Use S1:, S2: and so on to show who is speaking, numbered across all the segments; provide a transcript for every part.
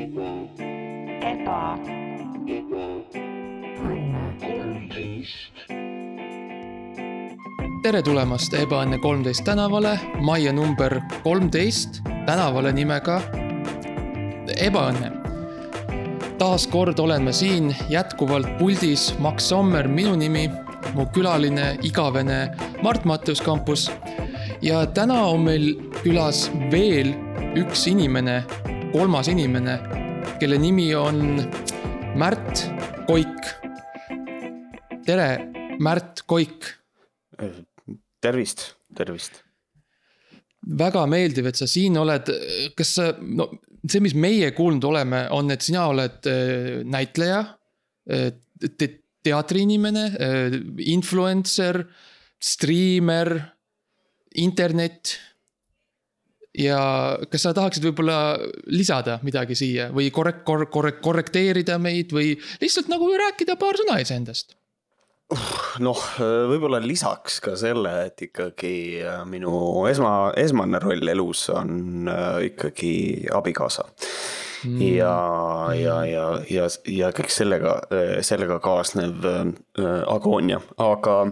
S1: eba,
S2: tere tulemast Ebaõnne kolmteist tänavale, majja number kolmteist, tänavale nimega Ebaõnne. taas kord olen ma siin jätkuvalt puldis, Max Sommer, minu nimi, mu külaline, igavene Mart Matteus Kampus. ja täna on meil külas veel üks inimene, kolmas inimene, kelle nimi on Märt Koik. tere, Märt Koik
S3: tervist, tervist.
S2: väga meeldiv, et sa siin oled, kas sa, no see, mis meie kuulnud oleme, on, et sina oled äh, näitleja, te teatriinimene, influencer, striimer, internet. Ja kas sa tahaksid võib-olla lisada midagi siia või korrek-, korrek-, korrek-, korrekteerida meid või lihtsalt nagu rääkida paar sõna iseendast?
S3: noh, võib-olla lisaks ka selle, et ikkagi äh, minu esma, esmane roll elus on äh, ikkagi abikaasa. ja, ja, ja, ja, ja kõik sellega, sellega kaasnev äh, agoonia, aga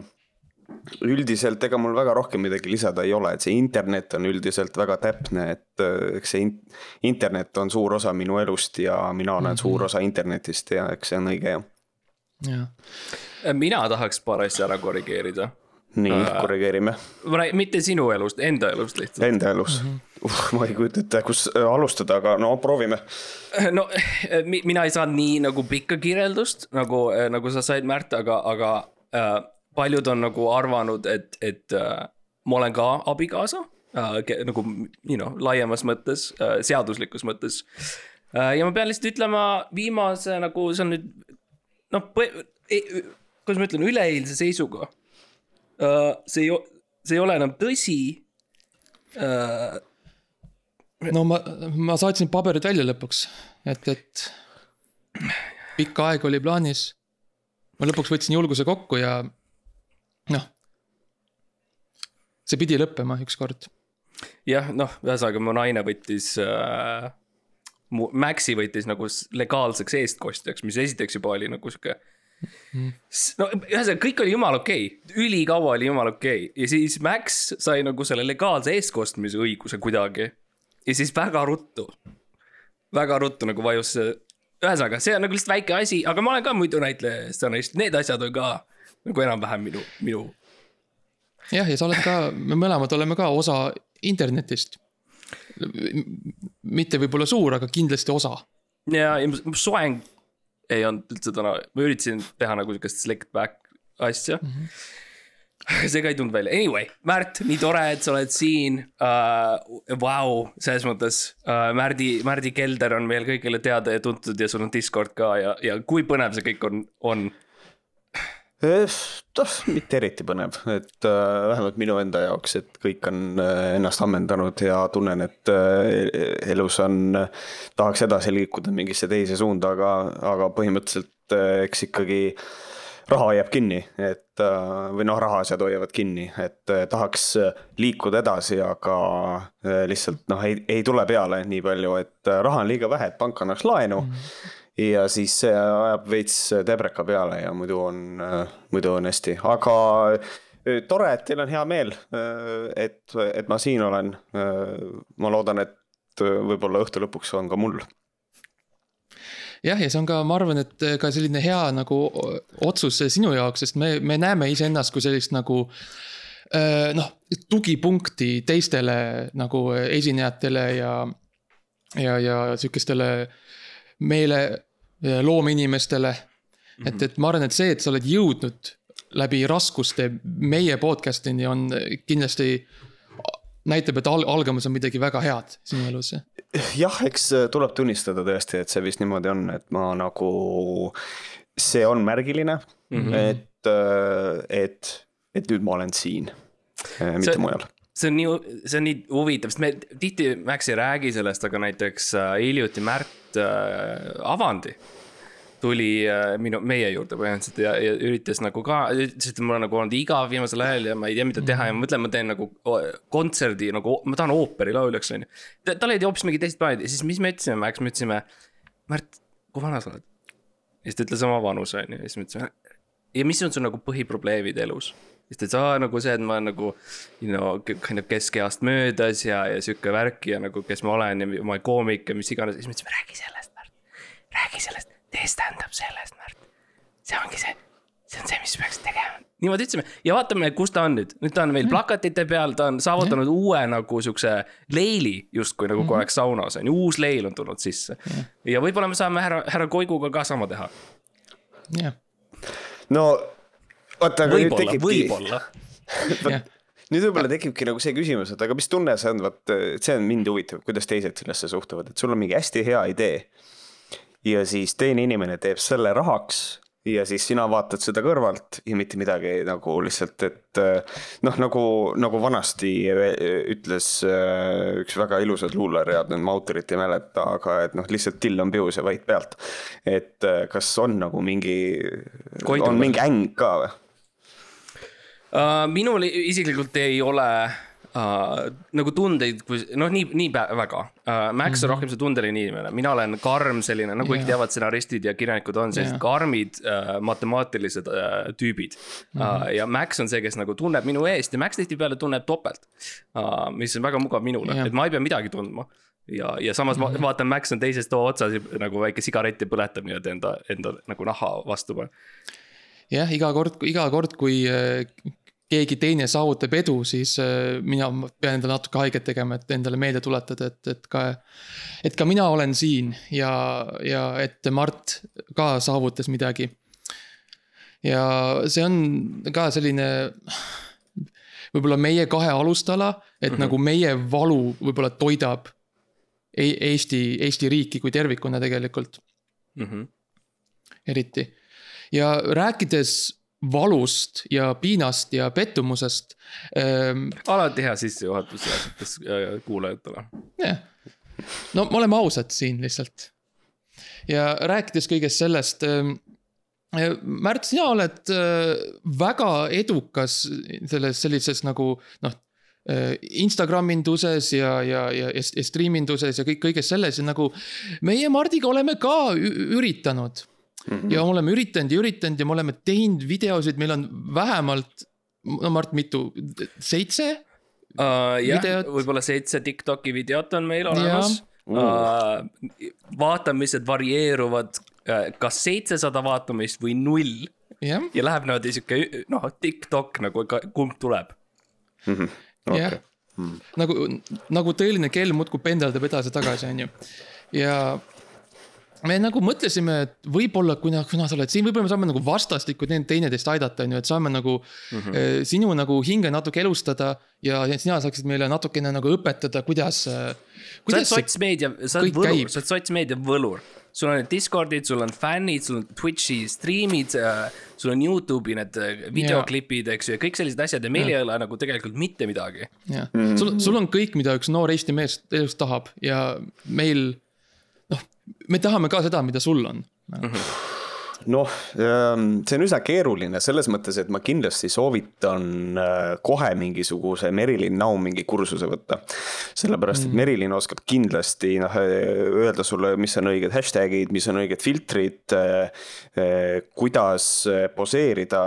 S3: üldiselt ega mul väga rohkem midagi lisada ei ole, et see internet on üldiselt väga täpne, et äh, eks see in- internet on suur osa minu elust ja mina olen mm -hmm. suur osa internetist ja eks see on õige jah.
S2: jah,
S4: mina tahaks paar asja ära korrigeerida.
S3: nii
S4: Äh.,
S3: korrigeerime
S4: mitte sinu elust, enda elust lihtsalt.
S3: enda elus mm. -hmm. Uh, ma ei kujuta ette, kus äh, alustada, aga no proovime.
S4: no mi- mina ei saanud nii nagu pikka kirjeldust nagu, nagu sa said, Märt, aga, aga äh, paljud on nagu arvanud, et, et äh, ma olen ka abikaasa äh,. nagu you know, laiemas mõttes äh,, seaduslikus mõttes äh,. ja ma pean lihtsalt ütlema viimase nagu see on nüüd noh, kuidas ma ütlen, üleeilse seisuga uh,. see ei, see ei ole enam tõsi uh,.
S2: no ma, ma saatsin paberid välja lõpuks, et, et pikka aega oli plaanis. ma lõpuks võtsin julguse kokku ja noh, see pidi lõppema ükskord.
S4: jah, noh, ühesõnaga mu naine võttis uh,. mu Maxi võttis nagu legaalseks eestkostjaks, mis esiteks juba oli nagu sihuke
S2: Mhm.
S4: no ühesõnaga, kõik oli jumala okei okay., ülikaua oli jumala okei okay. ja siis Max sai nagu selle legaalse eestkostmise õiguse kuidagi. ja siis väga ruttu, väga ruttu nagu vajus see, ühesõnaga, see on nagu lihtsalt väike asi, aga ma olen ka muidu näitleja ja stsenarist, need asjad on ka nagu enam-vähem minu, minu
S2: jah, ja sa oled ka, me mõlemad oleme ka osa internetist. mitte võib-olla suur, aga kindlasti osa.
S4: ja, ja mu soeng ei olnud üldse täna, ma üritasin teha nagu sihukest slick back asja mm. -hmm. see ka ei tulnud välja, anyway, Märt, nii tore, et sa oled siin uh,. Vau, selles mõttes uh, Märdi, Märdi kelder on meil kõigile teada ja tuntud ja sul on Discord ka ja, ja kui põnev see kõik on, on.
S3: noh, mitte eriti põnev, et äh, vähemalt minu enda jaoks, et kõik on äh, ennast ammendanud ja tunnen, et äh, elus on, tahaks edasi liikuda mingisse teise suunda, aga, aga põhimõtteliselt eks ikkagi raha jääb kinni, et või noh, rahaasjad hoiavad kinni, et tahaks liikuda edasi, aga lihtsalt noh, ei, ei tule peale nii palju, et raha on liiga vähe, et pank annaks laenu mm. -hmm ja siis see ajab veits tebreka peale ja muidu on, muidu on hästi, aga äh, tore, et teil on hea meel, et, et ma siin olen. ma loodan, et võib-olla õhtu lõpuks on ka mul.
S2: jah, ja see on ka, ma arvan, et ka selline hea nagu otsus sinu jaoks, sest me, me näeme iseennast kui sellist nagu äh, noh, tugipunkti teistele nagu esinejatele ja, ja, ja sihukestele meele, loomeinimestele mm. -hmm. et, et ma arvan, et see, et sa oled jõudnud läbi raskuste meie podcast'ini on kindlasti näitab, et al-, algamas on midagi väga head sinu elus.
S3: jah, eks tuleb tunnistada tõesti, et see vist niimoodi on, et ma nagu, see on märgiline mm, -hmm. et, et, et nüüd ma olen siin, mitte
S4: See-
S3: see... mujal
S4: see on nii, see on nii huvitav, sest me tihti Max ei räägi sellest, aga näiteks äh, hiljuti Märt äh, Avandi tuli äh, minu, meie juurde põhimõtteliselt ja, ja üritas nagu ka, ütles, et mul on nagu olnud igav viimasel ajal ja ma ei tea, mida teha ja ma mõtlen, ma teen nagu kontserdi nagu, ma tahan ooperilauljaks, on ju. tal olid hoopis mingid teised plaanid ja siis, mis me ütlesime, Max, me ütlesime, Märt, kui vana sa oled? ja siis ta ütles oma vanuse on ju, ja siis ma ütlesin, ja mis on su nagu põhiprobleemid elus? Siis ta ütles, aa nagu see, et ma olen nagu, you know, kind of keskeast möödas ja, ja sihuke värk ja nagu, kes ma olen ja ma olen koomik ja mis iganes, siis ma ütlesin, räägi sellest, Märt. räägi sellest, tee stand-up sellest, Märt. see ongi see, see on see, mis peaks tegema. niimoodi ütlesime. Ja vaatame, kus ta on nüüd, nüüd ta on meil plakatite peal, ta on saavutanud uue nagu siukse leili justkui nagu kui oleks saunas on ju, uus leil on tulnud sisse. ja võib-olla me saame härra, härra Koiguga ka sama teha.
S2: jah,
S3: no oota, aga nüüd tekibki,
S4: võib-olla.
S3: nüüd võib-olla tekibki nagu see küsimus, et aga mis tunne see on, vot et see on mind huvitav, kuidas teised sellesse suhtuvad, et sul on mingi hästi hea idee. ja siis teine inimene teeb selle rahaks ja siis sina vaatad seda kõrvalt ja mitte midagi nagu lihtsalt, et eh, noh, nagu, nagu vanasti ütles eh, üks väga ilusad luuleread, nüüd ma autorit ei mäleta, aga et noh, lihtsalt till on peus ja vait pealt. et eh, kas on nagu mingi, on mingi äng ka või?
S4: Uh, minul isiklikult ei ole uh, nagu tundeid, kui noh, nii, nii väga uh,. Max mm -hmm. on rohkem see tundeline inimene, mina olen karm selline, nagu kõik
S2: Jaa.
S4: teavad, stsenaristid ja kirjanikud on sellised
S2: Jaa.
S4: karmid uh, matemaatilised uh, tüübid uh,. ja Max on see, kes nagu tunneb minu eest ja Max tihtipeale tunneb topelt uh,. mis on väga mugav minule
S2: Jah.,
S4: et ma ei pea midagi tundma ja, ja samas ma vaatan, Max on teises toa otsas nagu väike sigaret ja põletab nii-öelda enda, enda nagu naha vastu.
S2: jah, iga kord, iga kord, kui äh, keegi teine saavutab edu, siis äh, mina pean endale natuke haiget tegema, et endale meelde tuletada, et, et ka. et ka mina olen siin ja, ja et Mart ka saavutas midagi. ja see on ka selline võib-olla meie kahe alustala, et mm -hmm. nagu meie valu võib-olla toidab E- Eesti, Eesti riiki kui tervikuna tegelikult
S4: Mm -hmm.
S2: eriti. Ja rääkides valust ja piinast ja pettumusest ähm,.
S4: alati hea sissejuhatus reaalsetes äh, kuulajatele.
S2: jah, no me oleme ausad siin lihtsalt. ja rääkides kõigest sellest ähm,. Märt, sina oled äh, väga edukas selles sellises nagu noh äh, Instagraminduses ja, ja, ja, ja striiminduses ja kõik, kõiges selles ja nagu meie Mardiga oleme ka üritanud mm. -hmm. ja oleme üritanud ja üritanud ja me oleme teinud videosid, meil on vähemalt, no Mart, mitu, seitse?
S4: Uh, jah,
S2: Videot.
S4: võib-olla seitse Tiktoki videot on meil olemas. Uh, vaatamised varieeruvad uh, kas seitsesada vaatamist või null
S2: jah,
S4: ja läheb niimoodi sihuke noh, Tiktok nagu kumb tuleb.
S2: jah, nagu, nagu tõeline kell muudkui pendeldab edasi-tagasi, on ju. ja me nagu mõtlesime, et võib-olla kuna, kuna sa oled siin, võib-olla me saame nagu vastastikku teine- teineteist aidata, on ju, et saame nagu mm. -hmm. sinu nagu hinge natuke elustada ja sina saaksid meile natukene nagu õpetada, kuidas.
S4: sa oled
S2: kuidas see
S4: sotsmeedia, sa oled võlur, sa oled sotsmeedia võlur. sul on Discordid, sul on fännid, sul on Twitch'i striimid uh,, sul on Youtube'i need äh, videoklipid, eks ju, ja kõik sellised asjad ja meil ei ole nagu tegelikult mitte midagi.
S2: jah, sul, sul on kõik, mida üks noor Eesti mees elus tahab ja meil. Me tahame ka seda, mida sul on.
S3: noh, see on üsna keeruline selles mõttes, et ma kindlasti soovitan äh, kohe mingisuguse Merilin Naumingi kursuse võtta. sellepärast, et Merilin oskab kindlasti noh, öelda sulle, mis on õiged hashtag'id, mis on õiged filtrid. kuidas äh, poseerida,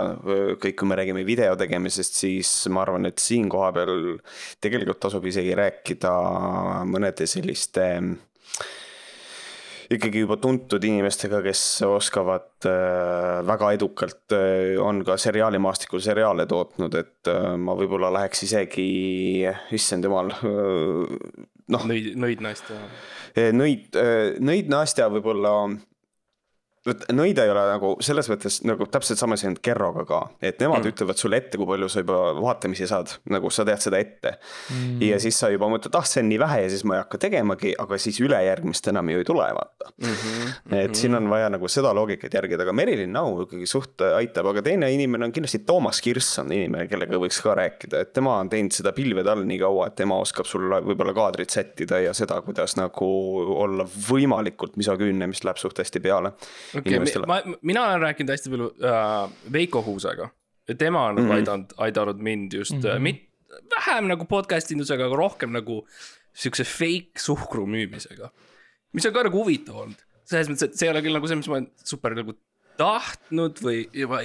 S3: kõik, kui me räägime video tegemisest, siis ma arvan, et siin koha peal tegelikult tasub isegi rääkida mõnede selliste ikkagi juba tuntud inimestega, kes oskavad äh, väga edukalt äh,, on ka seriaalimaastikul seriaale tootnud, et äh, ma võib-olla läheks isegi, issand jumal noh,
S4: nõid, nõid naiste.
S3: nõid, nõid Nastja võib-olla vot nõida ei ole nagu selles mõttes nagu täpselt sama asi on Kerroga ka, et nemad mm. ütlevad sulle ette, kui palju sa juba vaatamisi saad, nagu sa tead seda ette mm.. ja siis sa juba mõtled, ah, see on nii vähe ja siis ma ei hakka tegemagi, aga siis ülejärgmist enam ju ei tule, vaata mm. -hmm. et siin on vaja nagu seda loogikat järgida, aga Merilin Nau ikkagi suht aitab, aga teine inimene on kindlasti Toomas Kirss on inimene, kellega võiks ka rääkida, et tema on teinud seda pilvede all nii kaua, et tema oskab sulle võib-olla kaadrit sättida ja seda, kuidas nagu olla võimalikult misoküünne, mis läheb suht hästi peale
S4: okay,, ma, mina olen rääkinud hästi palju äh, Veiko Huusega. tema on mm -hmm. aidanud, aidanud mind just mm, -hmm. mit-, vähem nagu podcast indusega, aga rohkem nagu siukse fake suhkru müümisega. mis on ka nagu huvitav olnud, selles mõttes, et see ei ole küll nagu see, mis ma olen super nagu tahtnud või juba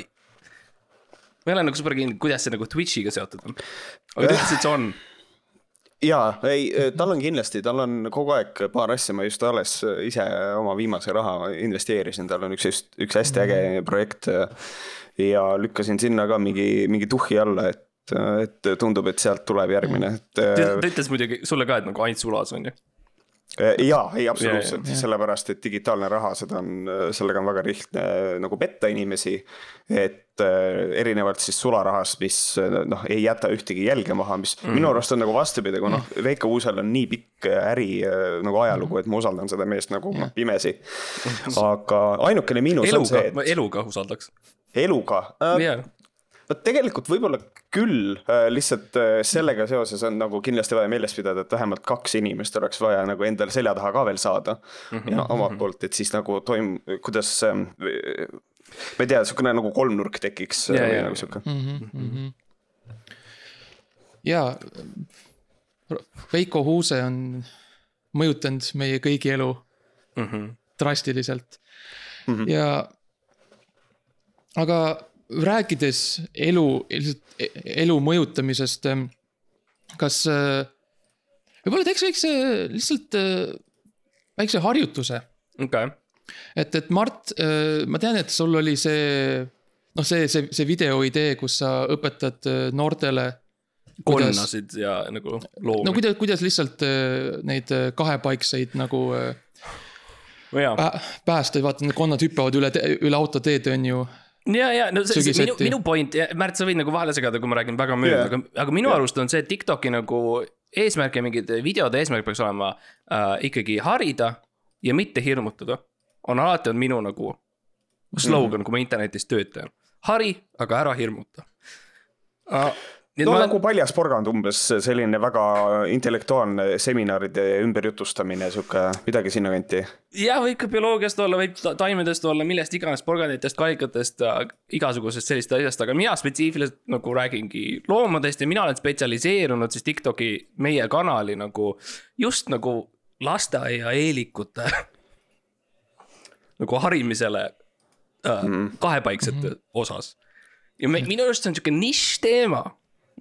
S4: ma ei ole nagu super kindel, kuidas see nagu Twitch'iga seotud on. aga ta ütles, et see on.
S3: jaa, ei, tal on kindlasti, tal on kogu aeg paar asja, ma just alles ise oma viimase raha investeerisin, tal on üks, üks hästi äge projekt. ja lükkasin sinna ka mingi, mingi tuhhi alla, et, et tundub, et sealt tuleb järgmine, et.
S4: ta ütles muidugi sulle ka, et nagu ainult sulas on ju.
S3: jaa, ei absoluutselt sellepärast et digitaalne raha, seda on, sellega on väga lihtne nagu petta inimesi. et äh, erinevalt siis sularahast, mis äh, noh, ei jäta ühtegi jälge maha, mis mm. minu arust on nagu vastupidi, kui noh, Veiko Uusel on nii pikk äri äh, nagu ajalugu, et ma usaldan seda meest nagu noh, pimesi. aga ainukene miinus on
S4: eluga
S3: see,,
S4: ma
S3: et
S4: eluga usaldaks.
S3: eluga äh, no tegelikult võib-olla küll, lihtsalt äh, sellega seoses on nagu kindlasti vaja meeles pidada, et vähemalt kaks inimest oleks vaja nagu endale selja taha ka veel saada mm. -hmm. ja omalt poolt, et siis nagu toim-, kuidas ähm, ma ei tea, niisugune nagu kolmnurk tekiks
S4: Ja,
S3: või
S4: ja.
S3: nagu sihuke.
S2: ja Veiko Huuse on mõjutanud meie kõigi elu
S4: Mhm.
S2: drastiliselt mm. -hmm. ja, aga rääkides elu, lihtsalt elu mõjutamisest, kas äh, võib-olla teeks väikse, lihtsalt äh, väikse harjutuse
S4: okei,
S2: et, et Mart, ma tean, et sul oli see, noh, see, see, see video idee, kus sa õpetad äh, noortele.
S4: konnasid ja nagu loomi
S2: no kuidas, kuidas lihtsalt äh, neid äh, kahepaikseid nagu äh,
S4: jaa,
S2: pää- päästa, vaata need konnad hüppavad üle, üle autoteed, on ju.
S4: ja, ja no see, see minu, minu point, Märt, sa võid nagu vahele segada, kui ma räägin väga mööda yeah., aga, aga minu yeah. arust on see Tiktoki nagu eesmärk ja mingid videode eesmärk peaks olema äh, ikkagi harida ja mitte hirmutada. on alati olnud minu nagu slogan mm, -hmm. kui ma internetis töötan. hari, aga ära hirmuta uh,.
S3: No ma... nagu paljas porgand umbes selline väga intellektuaalne seminaride ümberjutustamine, sihuke midagi sinnakanti.
S4: jah, võib ka bioloogiast olla, võib ta- taimedest olla, millest iganes, porganditest, kallikatest äh,, igasugusest sellist asjast, aga mina spetsiifiliselt nagu räägingi loomadest ja mina olen spetsialiseerunud siis Tiktoki meie kanali nagu just nagu lasteaiaeelikute nagu harimisele äh, mm. kahepaiksete mm -hmm. osas. ja me, minu arust see on sihuke nišš teema,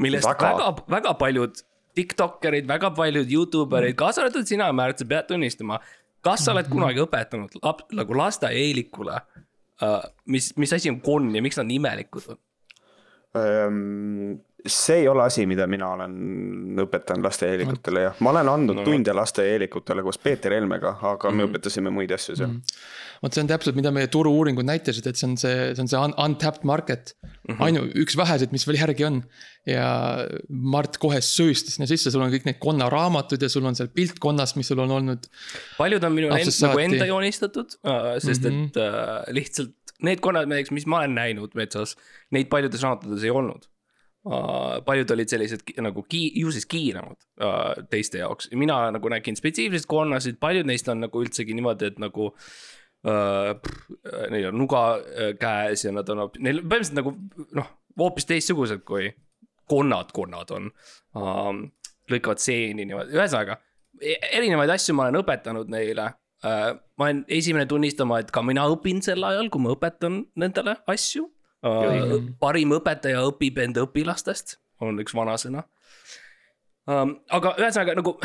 S4: millest
S3: Väga.
S4: väga, väga, paljud Tiktokerid, väga paljud Youtube erid, kaasa arvatud sina, Märt, sa pead tunnistama. kas sa oled kunagi õpetanud lap, nagu lasteaiaeelikule uh,, mis, mis asi on konn ja miks nad nii imelikud on?
S3: Ehm, see ei ole asi, mida mina olen õpetanud lasteeelikutele jah, ma olen andnud no. tunde lasteeelikutele koos Peeter Helmega, aga me õpetasime muid asju seal.
S2: Vot see on täpselt, mida meie turu-uuringud näitasid, et see on see, see on see un- untapped market mm -hmm.. ainu, üks väheseid, mis veel järgi on. ja Mart kohe sööstis sinna sisse, sul on kõik need konnaraamatud ja sul on seal pilt konnast, mis sul on olnud.
S4: paljud on minu end, nagu enda joonistatud uh,, sest mm
S2: Mhm.
S4: -hmm. et uh, lihtsalt need konnad näiteks, mis ma olen näinud metsas, neid paljudes raamatutes ei olnud uh,. paljud olid sellised nagu ki-, ju siis kiiremad uh, teiste jaoks, mina nagu nägin spetsiifiliselt konnasid, paljud neist on nagu üldsegi niimoodi, et nagu uh,. Neil on nuga uh, käes ja nad on, neil põhimõtteliselt nagu noh, hoopis teistsugused kui konnad, konnad on uh,. lõikavad seeni niimoodi, ühesõnaga e- erinevaid asju ma olen õpetanud neile uh,. ma olen esimene tunnistama, et ka mina õpin sel ajal, kui ma õpetan nendele asju uh,. parim õpetaja õpib enda õpilastest, on üks vanasõna um,. aga ühesõnaga nagu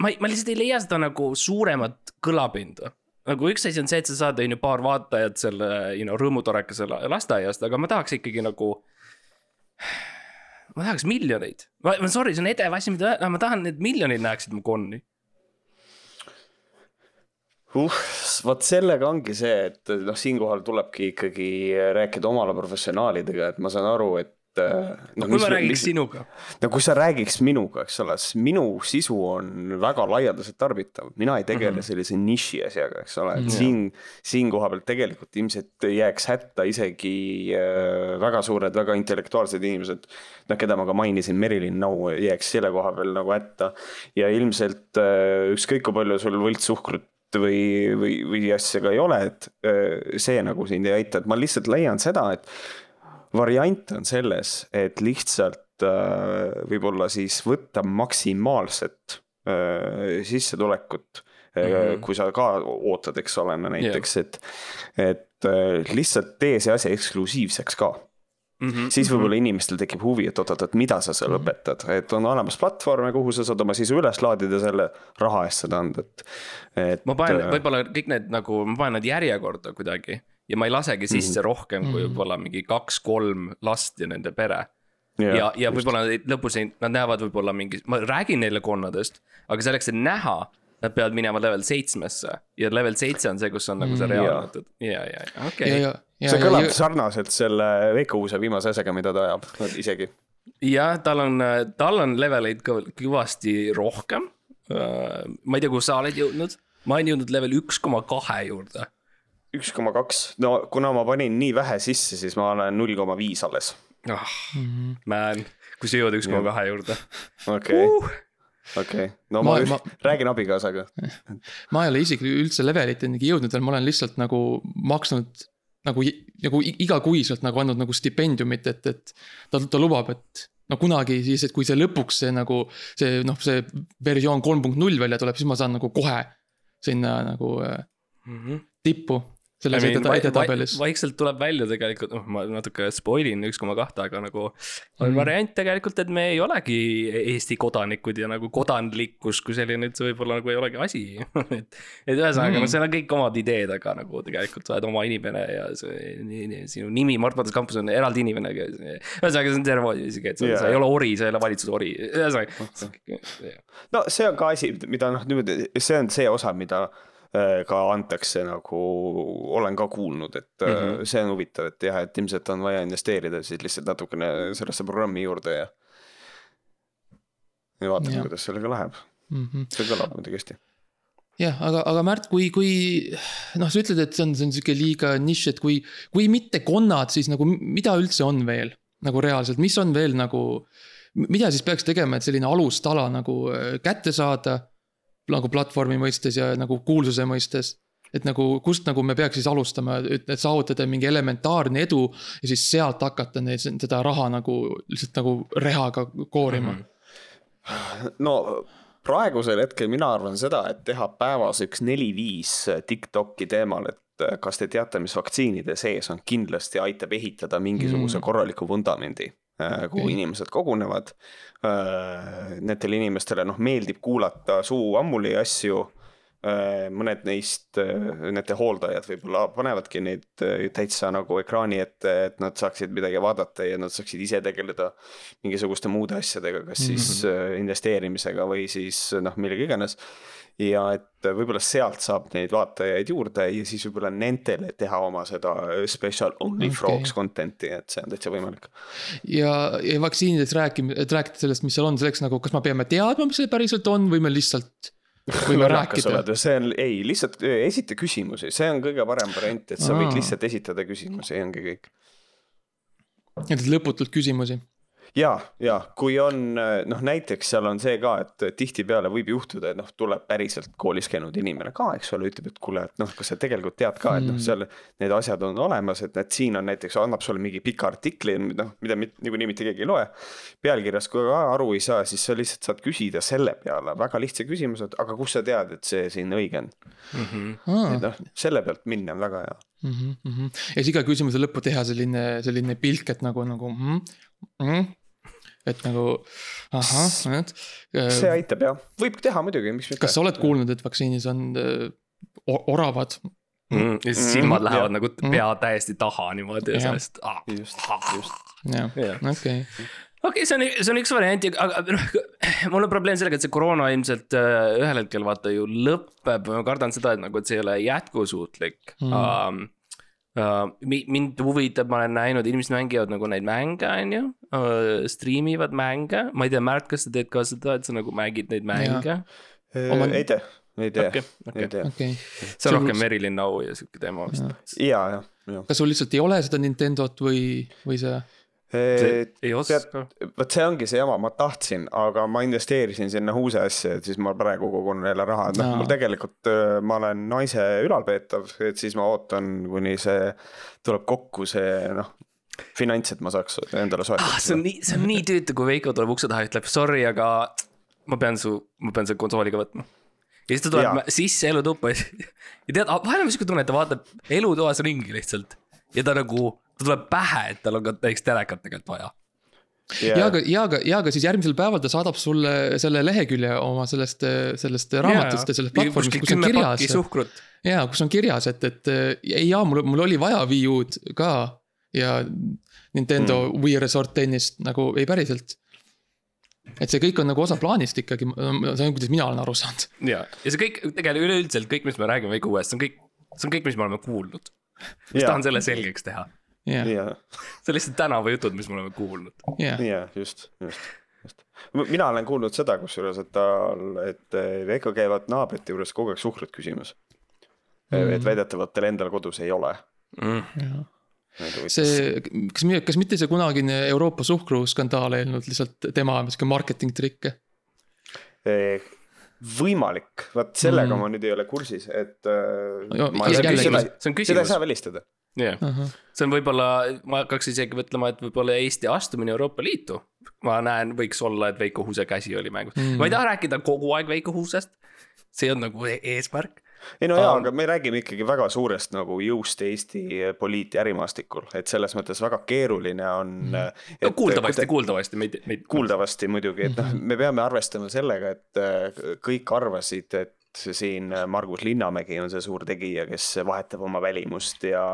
S4: ma, ma lihtsalt ei leia seda nagu suuremat kõlapinda nagu üks asi on see, et sa saad, on ju, paar vaatajat selle, you know, rõõmutorekese la- lasteaiast, aga ma tahaks ikkagi nagu. ma tahaks miljoneid, ma, ma sorry, see on edev asi, mida, ma tahan, et miljonid näeksid mu konni.
S3: uh, vot sellega ongi see, et noh, siinkohal tulebki ikkagi rääkida omale professionaalidega, et ma saan aru, et. No,
S4: kui ma räägiks sinuga.
S3: no kui sa räägiks minuga, eks ole, siis minu sisu on väga laialdaselt tarbitav, mina ei tegele mm -hmm. sellise niši asjaga, eks ole, et siin, siin koha pealt tegelikult ilmselt jääks hätta isegi äh, väga suured, väga intellektuaalsed inimesed. noh, keda ma ka mainisin, Merilin Nau jääks selle koha peal nagu hätta ja ilmselt äh, ükskõik kui palju sul võltssuhkrut või, või, või asja ka ei ole, et äh, see nagu sind ei aita, et ma lihtsalt leian seda, et variant on selles, et lihtsalt äh, võib-olla siis võtta maksimaalset äh, sissetulekut mm, -hmm. kui sa ka ootad, eks ole, no näiteks, et, et äh, lihtsalt tee see asi eksklusiivseks ka Mm -hmm. siis võib-olla inimestel tekib huvi, et oot-oot-oot, mida sa seal mm -hmm. õpetad, et on olemas platvorme, kuhu sa saad oma sisu üles laadida, selle raha eest seda anda, et,
S4: et. ma panen võib-olla kõik need nagu, ma panen nad järjekorda kuidagi ja ma ei lasegi sisse mm -hmm. rohkem kui mhm. võib-olla mingi kaks-kolm last ja nende pere ja, ja, ja võib-olla lõpus nad näevad võib-olla mingi, ma räägin neile konnadest, aga selleks, et näha nad peavad minema level seitsmesse ja level seitse on see, kus on nagu see mm, reaalne, ja, ja, ja okei okay..
S3: see kõlab ja, sarnaselt selle Veikuse viimase asjaga, mida ta ajab, isegi.
S4: jah, tal on, tal on leveleid kõvasti rohkem. Äh, ma ei tea, kuhu sa oled jõudnud, ma olen jõudnud level üks koma kahe juurde.
S3: Üks koma kaks, no kuna ma panin nii vähe sisse, siis ma olen null koma viis alles
S4: oh, mm. -hmm. Man, kui sa jõuad üks koma kahe juurde.
S3: okei okei, no ma, ma, ma räägin abikaasaga.
S2: ma ei ole isegi üldse leveliteni jõudnud veel, ma olen lihtsalt nagu maksnud nagu, nagu igakuiselt nagu andnud nagu stipendiumit, et, et ta, ta lubab, et no kunagi siis, et kui see lõpuks see nagu see noh, see versioon kolm punkt null välja tuleb, siis ma saan nagu kohe sinna nagu mm -hmm. tippu selles I mean, edetabelis.
S4: vaikselt tuleb välja tegelikult, noh, ma natuke spoil in üks koma kahte, aga nagu on mm. variant tegelikult, et me ei olegi Eesti kodanikud ja nagu kodanlikkus kui selline üldse võib-olla nagu ei olegi asi et, et ühesõnaga mm., no seal on kõik omad ideed, aga nagu tegelikult sa oled oma inimene ja see, sinu nimi Mart Matus Campus on eraldi inimene. ühesõnaga, see on terve isegi, et sa, yeah. sa ei ole ori, sa ei ole valitsuse ori, ühesõnaga.
S3: no see on ka asi, mida noh, niimoodi, see on see osa, mida ka antakse nagu, olen ka kuulnud, et mm -hmm. see on huvitav, et jah, et ilmselt on vaja investeerida siis lihtsalt natukene sellesse programmi juurde ja. ja vaatame, kuidas sellega läheb mm. -hmm. see kõlab muidugi hästi
S2: jah, aga, aga Märt, kui, kui noh, sa ütled, et see on, see on sihuke liiga nišš, et kui, kui mitte konnad, siis nagu mida üldse on veel nagu reaalselt, mis on veel nagu. mida siis peaks tegema, et selline alustala nagu äh, kätte saada nagu platvormi mõistes ja nagu kuulsuse mõistes. et nagu, kust nagu me peaks siis alustama, et saavutada mingi elementaarne edu ja siis sealt hakata neid, seda raha nagu lihtsalt nagu rehaga koorima mm.
S3: -hmm. no praegusel hetkel mina arvan seda, et teha päevas üks neli-viis Tiktoki teemal, et kas te teate, mis vaktsiinide sees on, kindlasti aitab ehitada mingisuguse mm. korraliku vundamendi kuhu okay. inimesed kogunevad. Äh, nendele inimestele noh, meeldib kuulata suu ammuli asju. Äh, mõned neist, nende hooldajad võib-olla panevadki neid täitsa nagu ekraani ette, et nad saaksid midagi vaadata ja nad saaksid ise tegeleda mingisuguste muude asjadega, kas siis -hmm. investeerimisega või siis noh, millega iganes ja et võib-olla sealt saab neid vaatajaid juurde ja siis võib-olla nendele teha oma seda special only okay. frogs content'i, et see on täitsa võimalik.
S2: ja, ja vaktsiinidest rääkima, et rääkida sellest, mis seal on, selleks nagu, kas me peame teadma, mis see päriselt on või me lihtsalt võime rääkida.
S3: see on, ei, lihtsalt esita küsimusi, see on kõige parem variant, et sa Aa. võid lihtsalt esitada küsimusi, ongi kõik.
S2: et lõputult küsimusi
S3: ja, ja kui on noh, näiteks seal on see ka, et tihtipeale võib juhtuda, et noh, tuleb päriselt koolis käinud inimene ka, eks ole, ütleb, et kuule, et noh, kas sa tegelikult tead ka, et noh, mm. seal need asjad on olemas, et, et siin on näiteks, annab sulle mingi pika artikli, noh, mida niikuinii mitte keegi ei loe. pealkirjast, kui ka aru ei saa, siis sa lihtsalt saad küsida selle peale väga lihtsa küsimuse, et aga kust sa tead, et see siin õige on mm. -hmm. et noh, selle pealt minna on väga hea
S2: mm. -hmm. ja siis iga küsimuse lõppu teha selline, selline pilk, et nagu, nagu mm, mm, et nagu ahah,
S3: et. see aitab jah, võib teha muidugi, miks
S2: mitte. kas sa oled kuulnud, et vaktsiinis on äh, oravad
S4: mm,? ja siis silmad mm, lähevad ja. nagu mm. pea täiesti taha niimoodi ja sellest ah..
S2: just, just. jah, okei
S4: okei okay,, see on, see on üks variant, aga noh, mul on probleem sellega, et see koroona ilmselt äh, ühel hetkel vaata ju lõpeb, ma kardan seda, et nagu, et see ei ole jätkusuutlik mm. Um, Uh, mind huvitab, ma olen näinud, inimesed mängivad nagu neid mänge, on ju uh,. Stream ivad mänge, ma ei tea, Märt, kas sa teed ka seda, et sa nagu mängid neid mänge?
S3: Oma... ei tee, ei tee okay,, okay. ei tee
S2: okay..
S4: see on rohkem Merilin Au ja sihuke teema vist.
S3: ja, ja, ja.
S2: kas sul lihtsalt ei ole seda Nintendot või, või see?
S3: Ei oska. vot see ongi see jama, ma tahtsin, aga ma investeerisin sinna uuse asja, et siis ma praegu kogun jälle raha, et noh, mul tegelikult ma olen naise ülalpeetav, et siis ma ootan, kuni see tuleb kokku, see noh finants, et ma saaks endale soetada
S4: ah,. see on nii, see on nii tüütu, kui Veiko tuleb ukse taha ja ütleb sorry, aga ma pean su, ma pean selle konsooli ka võtma ja siis ta tuleb sisse elutuppa ja tead, vahel on siuke tunne, et ta vaatab elutoas ringi lihtsalt. ja ta nagu, ta tuleb pähe, et tal on ka näiteks telekat tegelikult vaja.
S2: ja aga, ja aga, ja aga siis järgmisel päeval ta saadab sulle selle lehekülje oma sellest, sellest raamatust ja sellest platvormist, kus on kirjas. ja kus on kirjas, et, et ja, ja mul, mul oli vaja Wii U-d ka ja Nintendo mm. Wii Resort tennist nagu ei päriselt. et see kõik on nagu osa plaanist ikkagi, see on, kuidas mina olen aru saanud.
S4: ja, ja see kõik tegelikult üleüldiselt kõik, mis me räägime Veiko uuest, see on kõik, see on kõik, mis me oleme kuulnud. ma tahan selle selgeks teha.
S2: jah,
S3: ja,
S4: see on lihtsalt tänavajutud, mis me oleme kuulnud.
S2: jah,
S3: ja just, just, just. mina olen kuulnud seda kusjuures, et tal, et Veiko käivad naabrite juures kogu aeg suhkrut küsimas mm.. et väidetavalt tal endal kodus ei ole.
S4: Mm.
S2: see, kas, kas mitte see kunagine Euroopa suhkruskandaal ei olnud lihtsalt tema sihuke marketing trikke?
S3: võimalik, vot sellega
S2: Mm.
S3: ma nüüd ei ole kursis, et tea, seda, ei saa, välistada.
S4: jah. see on võib-olla, ma hakkaks isegi mõtlema, et võib-olla Eesti astumine Euroopa Liitu. ma näen, võiks olla, et Veiko Huuse käsi oli mängus mm.. ma ei taha rääkida kogu aeg Veiko Huusest. see on nagu e- eesmärk.
S3: ei no jaa,
S4: Um,
S3: aga me räägime ikkagi väga suurest nagu jõust Eesti poliit- ja ärimaastikul, et selles mõttes väga keeruline on mm..
S4: no kuuldavasti, kuuldavasti meid, meid.
S3: kuuldavasti muidugi, et noh, me peame arvestama sellega, et äh, kõik arvasid, et siin Margus Linnamägi on see suur tegija, kes vahetab oma välimust ja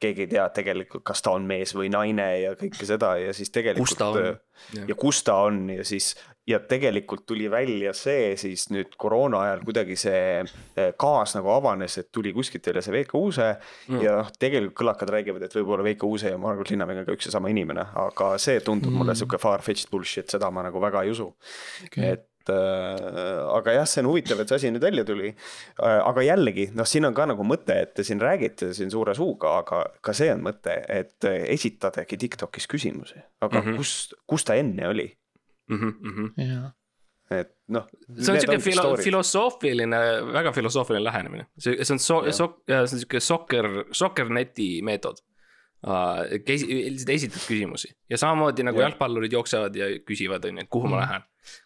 S3: keegi ei tea tegelikult, kas ta on mees või naine ja kõike seda ja siis tegelikult.
S4: Kus ta on?
S3: ja kus ta on ja siis ja tegelikult tuli välja see siis nüüd koroona ajal kuidagi see eh, gaas nagu avanes, et tuli kuskilt jälle see Veiko Uuse mm. ja noh, tegelikult kõlakad räägivad, et võib-olla Veiko Uuse ja Margus Linnamägi on ka üks ja sama inimene, aga see tundub mm. mulle sihuke far-fetched bullshit, seda ma nagu väga ei usu
S2: Okei.
S3: et äh, aga jah, see on huvitav, et see asi nüüd välja tuli äh,. aga jällegi noh, siin on ka nagu mõte, et te siin räägite siin suure suuga, aga ka see on mõte, et esitadagi Tiktokis küsimusi, aga mm
S4: Mhm.
S3: -hmm. kus, kus ta enne oli,
S2: jah.
S3: et noh.
S4: see on siuke filo-, filosoofiline, väga filosoofiline lähenemine, see, see on so-, so-, see on siuke sokker, sokkerneti meetod uh,. lihtsalt esitad küsimusi ja samamoodi nagu
S3: Jah.
S4: jalgpallurid jooksevad ja küsivad, on ju, et kuhu ma
S2: Mm.
S4: lähen,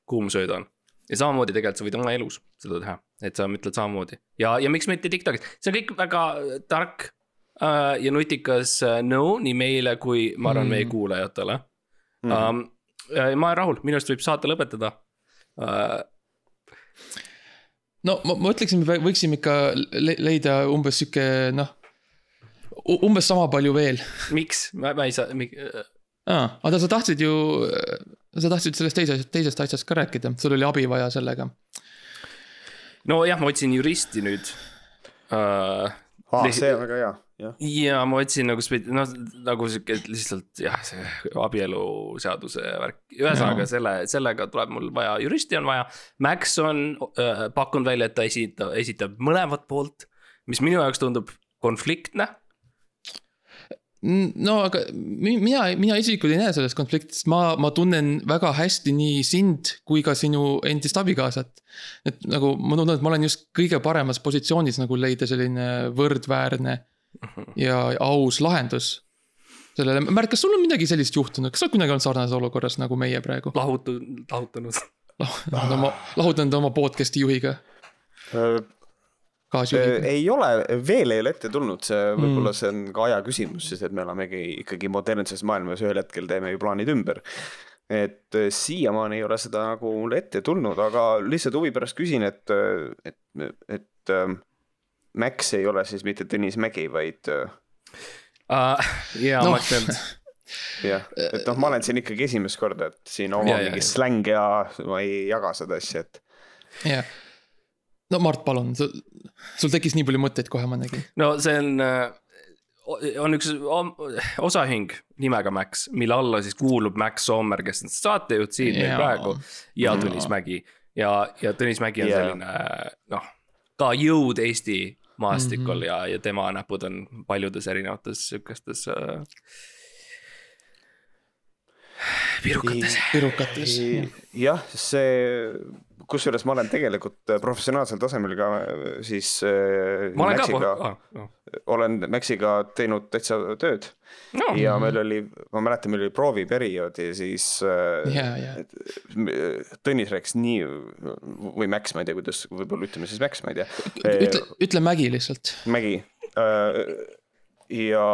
S4: kuhu ma söödan. ja samamoodi tegelikult sa võid oma elus seda teha, et sa mõtled samamoodi ja, ja miks mitte Tiktokis, see on kõik väga tark uh, ja nutikas uh, nõu nii meile kui ma arvan
S2: Mm.
S4: meie kuulajatele
S3: Mhm.
S4: um,. ma olen rahul, minu arust võib saate lõpetada uh,.
S2: no ma, ma ütleksin, me võiksime ikka le leida umbes sihuke noh, umbes sama palju veel
S4: miks, ma, ma ei saa,
S2: aa, aga sa tahtsid ju, sa tahtsid sellest teisest, teisest asjast ka rääkida, sul oli abi vaja sellega.
S4: nojah, ma otsin juristi nüüd uh,.
S3: aa, see on väga hea, jah.
S4: ja ma otsin nagu spe-, noh nagu sihuke lihtsalt jah, see abieluseaduse värk, ühesõnaga
S2: Jaa.
S4: selle, sellega tuleb mul vaja, juristi on vaja. Max on uh, pakkunud välja, et ta esitab, esitab mõlemat poolt, mis minu jaoks tundub konfliktne.
S2: No aga mi- mina, mina isiklikult ei näe selles konfliktis, ma, ma tunnen väga hästi nii sind kui ka sinu endist abikaasat. et nagu ma tunnen, et ma olen just kõige paremas positsioonis nagu leida selline võrdväärne ja aus lahendus. sellele, Märt, kas sul on midagi sellist juhtunud, kas sa oled kunagi olnud sarnases olukorras nagu meie praegu?
S4: lahutu-, lahutanud.
S2: lahutanud oma, lahutanud oma podcast'i juhiga, kaasjuhiga.
S3: ei ole, veel ei ole ette tulnud, see võib-olla see on ka aja küsimus, sest et me olemegi ikkagi modernses maailmas, ühel hetkel teeme ju plaanid ümber. et siiamaani ei ole seda nagu mulle ette tulnud, aga lihtsalt huvi pärast küsin, et, et, et Max ei ole siis mitte Tõnis Mägi, vaid äh,
S4: Uh, ja
S2: Noh.
S4: no. ma ütlen,
S3: jah, et noh, ma olen siin ikkagi esimest korda, et siin oma
S4: Ja,
S3: mingi
S4: ja.
S3: släng ja ma ei jaga seda asja, et
S2: jah. No Mart, palun, sul tekkis nii palju mõtteid kohe, ma nägin.
S4: no see on, on üks osaühing nimega Max, mille alla siis kuulub Max Sommer, kes on saatejuht siin meil praegu ja. Tõnis Mägi. ja, ja Tõnis Mägi on
S3: Jaa.
S4: selline noh, ka jõud Eesti maastikul
S2: Mhm.
S4: ja, ja tema näpud on paljudes erinevates sihukestes äh,. pirukates.
S2: pirukates.
S3: jah, see kusjuures ma olen tegelikult professionaalsel tasemel ka siis äh,
S4: olen
S3: Maxiga,
S4: ka ah, ah.
S3: olen Maxiga teinud täitsa tööd
S4: no.
S3: ja meil oli, ma mäletan, meil oli prooviperiood ja siis äh,
S2: ja, ja.
S3: Tõnis rääkis nii või Max, ma ei tea, kuidas, võib-olla ütleme siis Max, ma ei tea.
S2: ütle, ütle Mägi lihtsalt.
S3: Mägi ja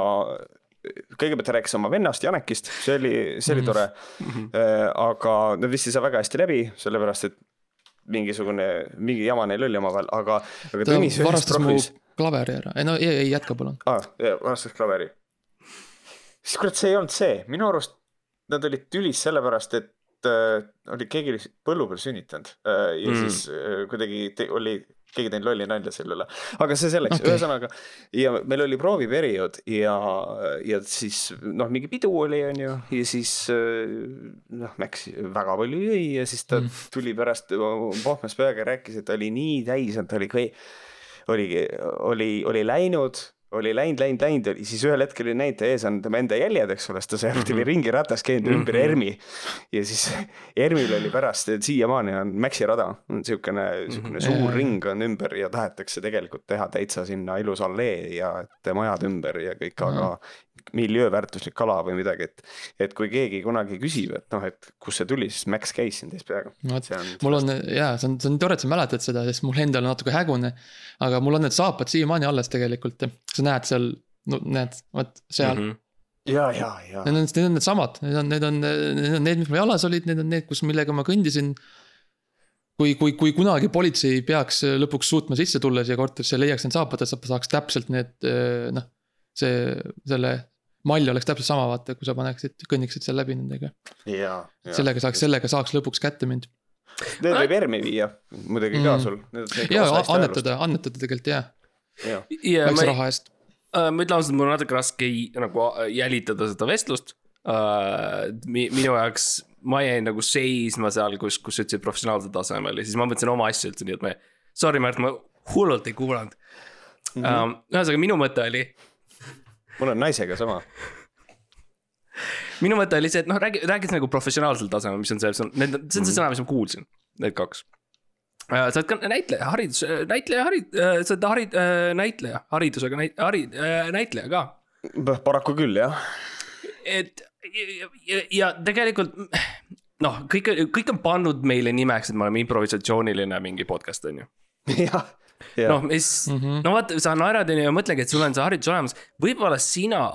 S3: kõigepealt ta rääkis oma vennast Janekist, see oli, see oli
S2: Mhm.
S3: tore mm. -hmm. aga nad vist ei saa väga hästi läbi, sellepärast et mingisugune, mingi jama neil oli omavahel, aga, aga
S2: ta
S3: Tõnis
S2: varastas mu
S3: profis
S2: klaveri ära, ei no ei, ei jätka palun.
S3: aa ah,, varastas klaveri. siis kurat, see ei olnud see, minu arust nad olid tülis sellepärast, et äh, oli keegi oli põllu peal sünnitanud äh, ja mm. siis äh, kuidagi oli keegi teinud lolli nalja selle üle, aga see selleks okay., ühesõnaga. ja meil oli prooviperiood ja, ja siis noh, mingi pidu oli, on ju, ja siis noh, Max väga palju jõi ja siis ta mm. tuli pärast pohmas peaga, rääkis, et ta oli nii täis, et ta oli, oligi, oli, oli läinud oli läinud, läinud, läinud, siis ühel hetkel oli näinud, ees on tema enda jäljed, eks ole, sest ta sealt oli ringiratas käinud ümber ERMi. ja siis ERMil oli pärast, siiamaani on Maxi rada, niisugune, niisugune suur ring on ümber ja tahetakse tegelikult teha täitsa sinna ilus allee ja et majad ümber ja kõik, aga miljööväärtuslik kala või midagi, et, et kui keegi kunagi küsib, et noh, et kust see tuli, siis Max käis siin teist peaaegu.
S2: no mul on jaa, see on, see on tore, et sa mäletad seda, sest mul endal on natuke hägune. aga mul on need saapad siiamaani alles tegelikult, sa näed seal, no näed, vot seal mm. -hmm
S3: ja, ja, ja.
S2: Need on, need on needsamad, need on, need on, need on need, mis mul jalas olid, need on need, kus, millega ma kõndisin. kui, kui, kui kunagi politsei peaks lõpuks suutma sisse tulla siia korterisse ja leiaks need saapad, et sa saaks täpselt need noh. See, selle mall oleks täpselt sama, vaata, kui sa paneksid, kõnniksid seal läbi nendega. sellega saaks, sellega saaks lõpuks kätte mind.
S3: Need võib ERMi viia muidugi ka sul.
S2: ja annetada, annetada tegelikult jah ja. ja. väikse raha eest
S4: uh,. ma ütlen ausalt, mul on natuke raske nagu jälitada seda vestlust uh,. minu jaoks, ma jäin nagu seisma seal, kus, kus sa ütlesid professionaalsel tasemel ja siis ma mõtlesin oma asju üldse, nii et ma. Sorry, Märt, ma hullult ei kuulanud mm. -hmm. Um, ühesõnaga, minu mõte oli
S3: mul on naisega sama.
S4: minu mõte oli see, et noh, räägi, räägid nagu professionaalsel tasemel, mis on see, see on, need, see on see sõna, mis ma kuulsin, need kaks. sa oled ka näitleja, haridus, näitleja, harid-, sa oled harid-, näitleja, haridusega näit-, harid-, näitleja ka.
S3: paraku küll, jah.
S4: et ja, ja, ja tegelikult noh, kõik, kõik on pannud meile nimeks, et me oleme improvisatsiooniline mingi podcast, on ju.
S3: jah
S4: Yeah. noh, mis mm, -hmm. no vaata, sa naerad onju ja mõtledki, et sul on see haridus olemas, võib-olla sina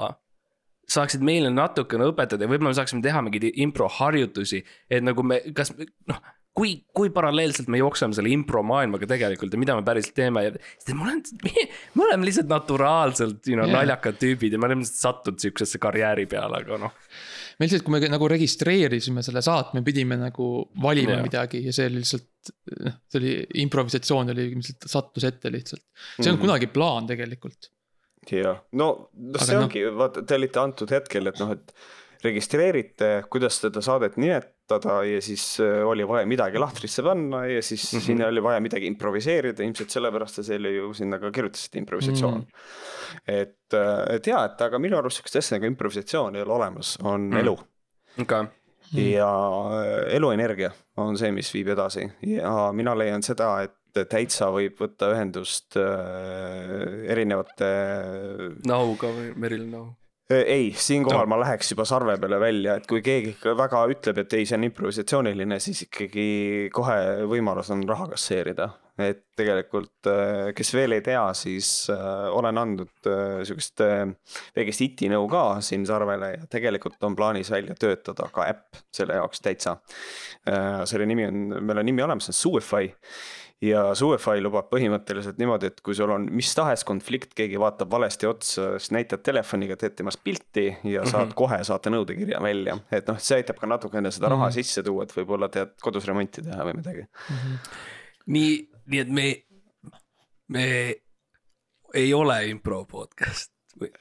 S4: saaksid meile natukene õpetada ja võib-olla me saaksime teha mingeid improharjutusi, et nagu me, kas noh kui, kui paralleelselt me jookseme selle impro maailmaga tegelikult ja mida me päriselt teeme ja. sest me oleme, me oleme lihtsalt naturaalselt, you know yeah., naljakad tüübid ja me oleme lihtsalt sattunud sihukesesse karjääri peale, aga noh.
S2: Me lihtsalt, kui me nagu registreerisime selle saate, me pidime nagu valima yeah. midagi ja see oli lihtsalt. noh, see oli improvisatsioon oli lihtsalt sattus ette lihtsalt, see ei olnud mm -hmm. kunagi plaan tegelikult.
S3: jah, no, no see aga ongi no., vaata, te olite antud hetkel, et noh, et registreerite, kuidas seda saadet nimetada ja siis äh, oli vaja midagi lahtrisse panna ja siis mm -hmm. sinna oli vaja midagi improviseerida, ilmselt sellepärast te selle ju sinna ka kirjutasite, improvisatsioon mm. -hmm. et, äh, et jaa, et aga minu arust sihukest asja nagu improvisatsioon ei ole olemas, on mm -hmm. elu.
S4: okay
S3: ja äh, eluenergia on see, mis viib edasi ja mina leian seda, et täitsa võib võtta ühendust äh, erinevate.
S4: Nahuga või Meril Nahu?
S3: Ei, siinkohal no. ma läheks juba sarve peale välja, et kui keegi ikka väga ütleb, et ei, see on improvisatsiooniline, siis ikkagi kohe võimalus on raha kasseerida. et tegelikult, kes veel ei tea, siis olen andnud sihukest väikest iti nõu ka siin sarvele ja tegelikult on plaanis välja töötada ka äpp selle jaoks täitsa. selle nimi on, meil on nimi olemas, see on Suify ja Suify lubab põhimõtteliselt niimoodi, et kui sul on mis tahes konflikt, keegi vaatab valesti otsa, siis näitad telefoniga, teed temast pilti ja saad mm -hmm. kohe saate nõudekirja välja. et noh, see aitab ka natukene seda raha mm -hmm. sisse tuua, et võib-olla tead kodus remonti teha või midagi mm.
S4: -hmm. nii, nii et me, me ei ole impro podcast või?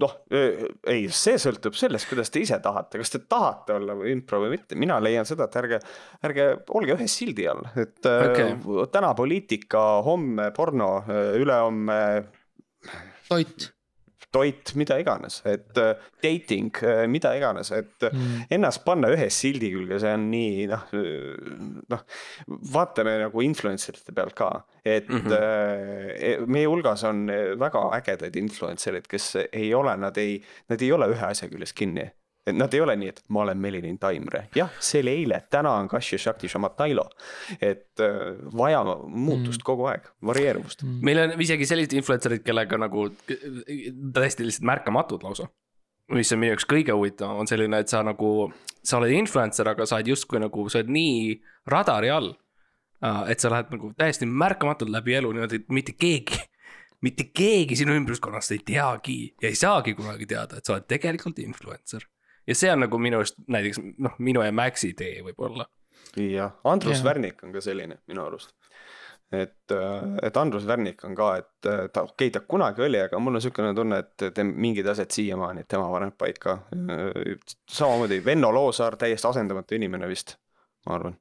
S3: Noh, ei, see sõltub sellest, kuidas te ise tahate, kas te tahate olla impro või mitte, mina leian seda, et ärge, ärge olge ühe sildi all, et okay. täna poliitika, homme porno, ülehomme.
S2: toit.
S3: toit, mida iganes, et äh, dating, mida iganes, et mm. ennast panna ühe sildi külge, see on nii noh, noh, vaatame nagu influencer ite pealt ka, et mm -hmm. meie hulgas on väga ägedaid influencer eid, kes ei ole, nad ei, nad ei ole ühe asja küljes kinni et nad ei ole nii, et ma olen Melinin Taimre, jah, see oli eile, täna on Kashi Shakti Shamatailo. et äh, vaja muutust mm. kogu aeg, varieeruvust mm..
S4: meil on isegi sellised influencer'id, kellega nagu täiesti lihtsalt märkamatud lausa. mis on minu jaoks kõige huvitavam, on selline, et sa nagu, sa oled influencer, aga sa oled justkui nagu, sa oled nii radari all. et sa lähed nagu täiesti märkamatult läbi elu niimoodi, et mitte keegi, mitte keegi sinu ümbruskonnast ei teagi ja ei saagi kunagi teada, et sa oled tegelikult influencer. Ja see on nagu minu arust näiteks noh, minu ja Maxi tee võib-olla.
S3: jah, Andrus
S2: Jah.
S3: Värnik on ka selline minu arust. et, et Andrus Värnik on ka, et äh, ta, okei okay,, ta kunagi oli, aga mul on niisugune tunne, et te mingid asjad siiamaani tema paneb paika. samamoodi Venno Loosaar, täiesti asendamatu inimene vist, ma arvan.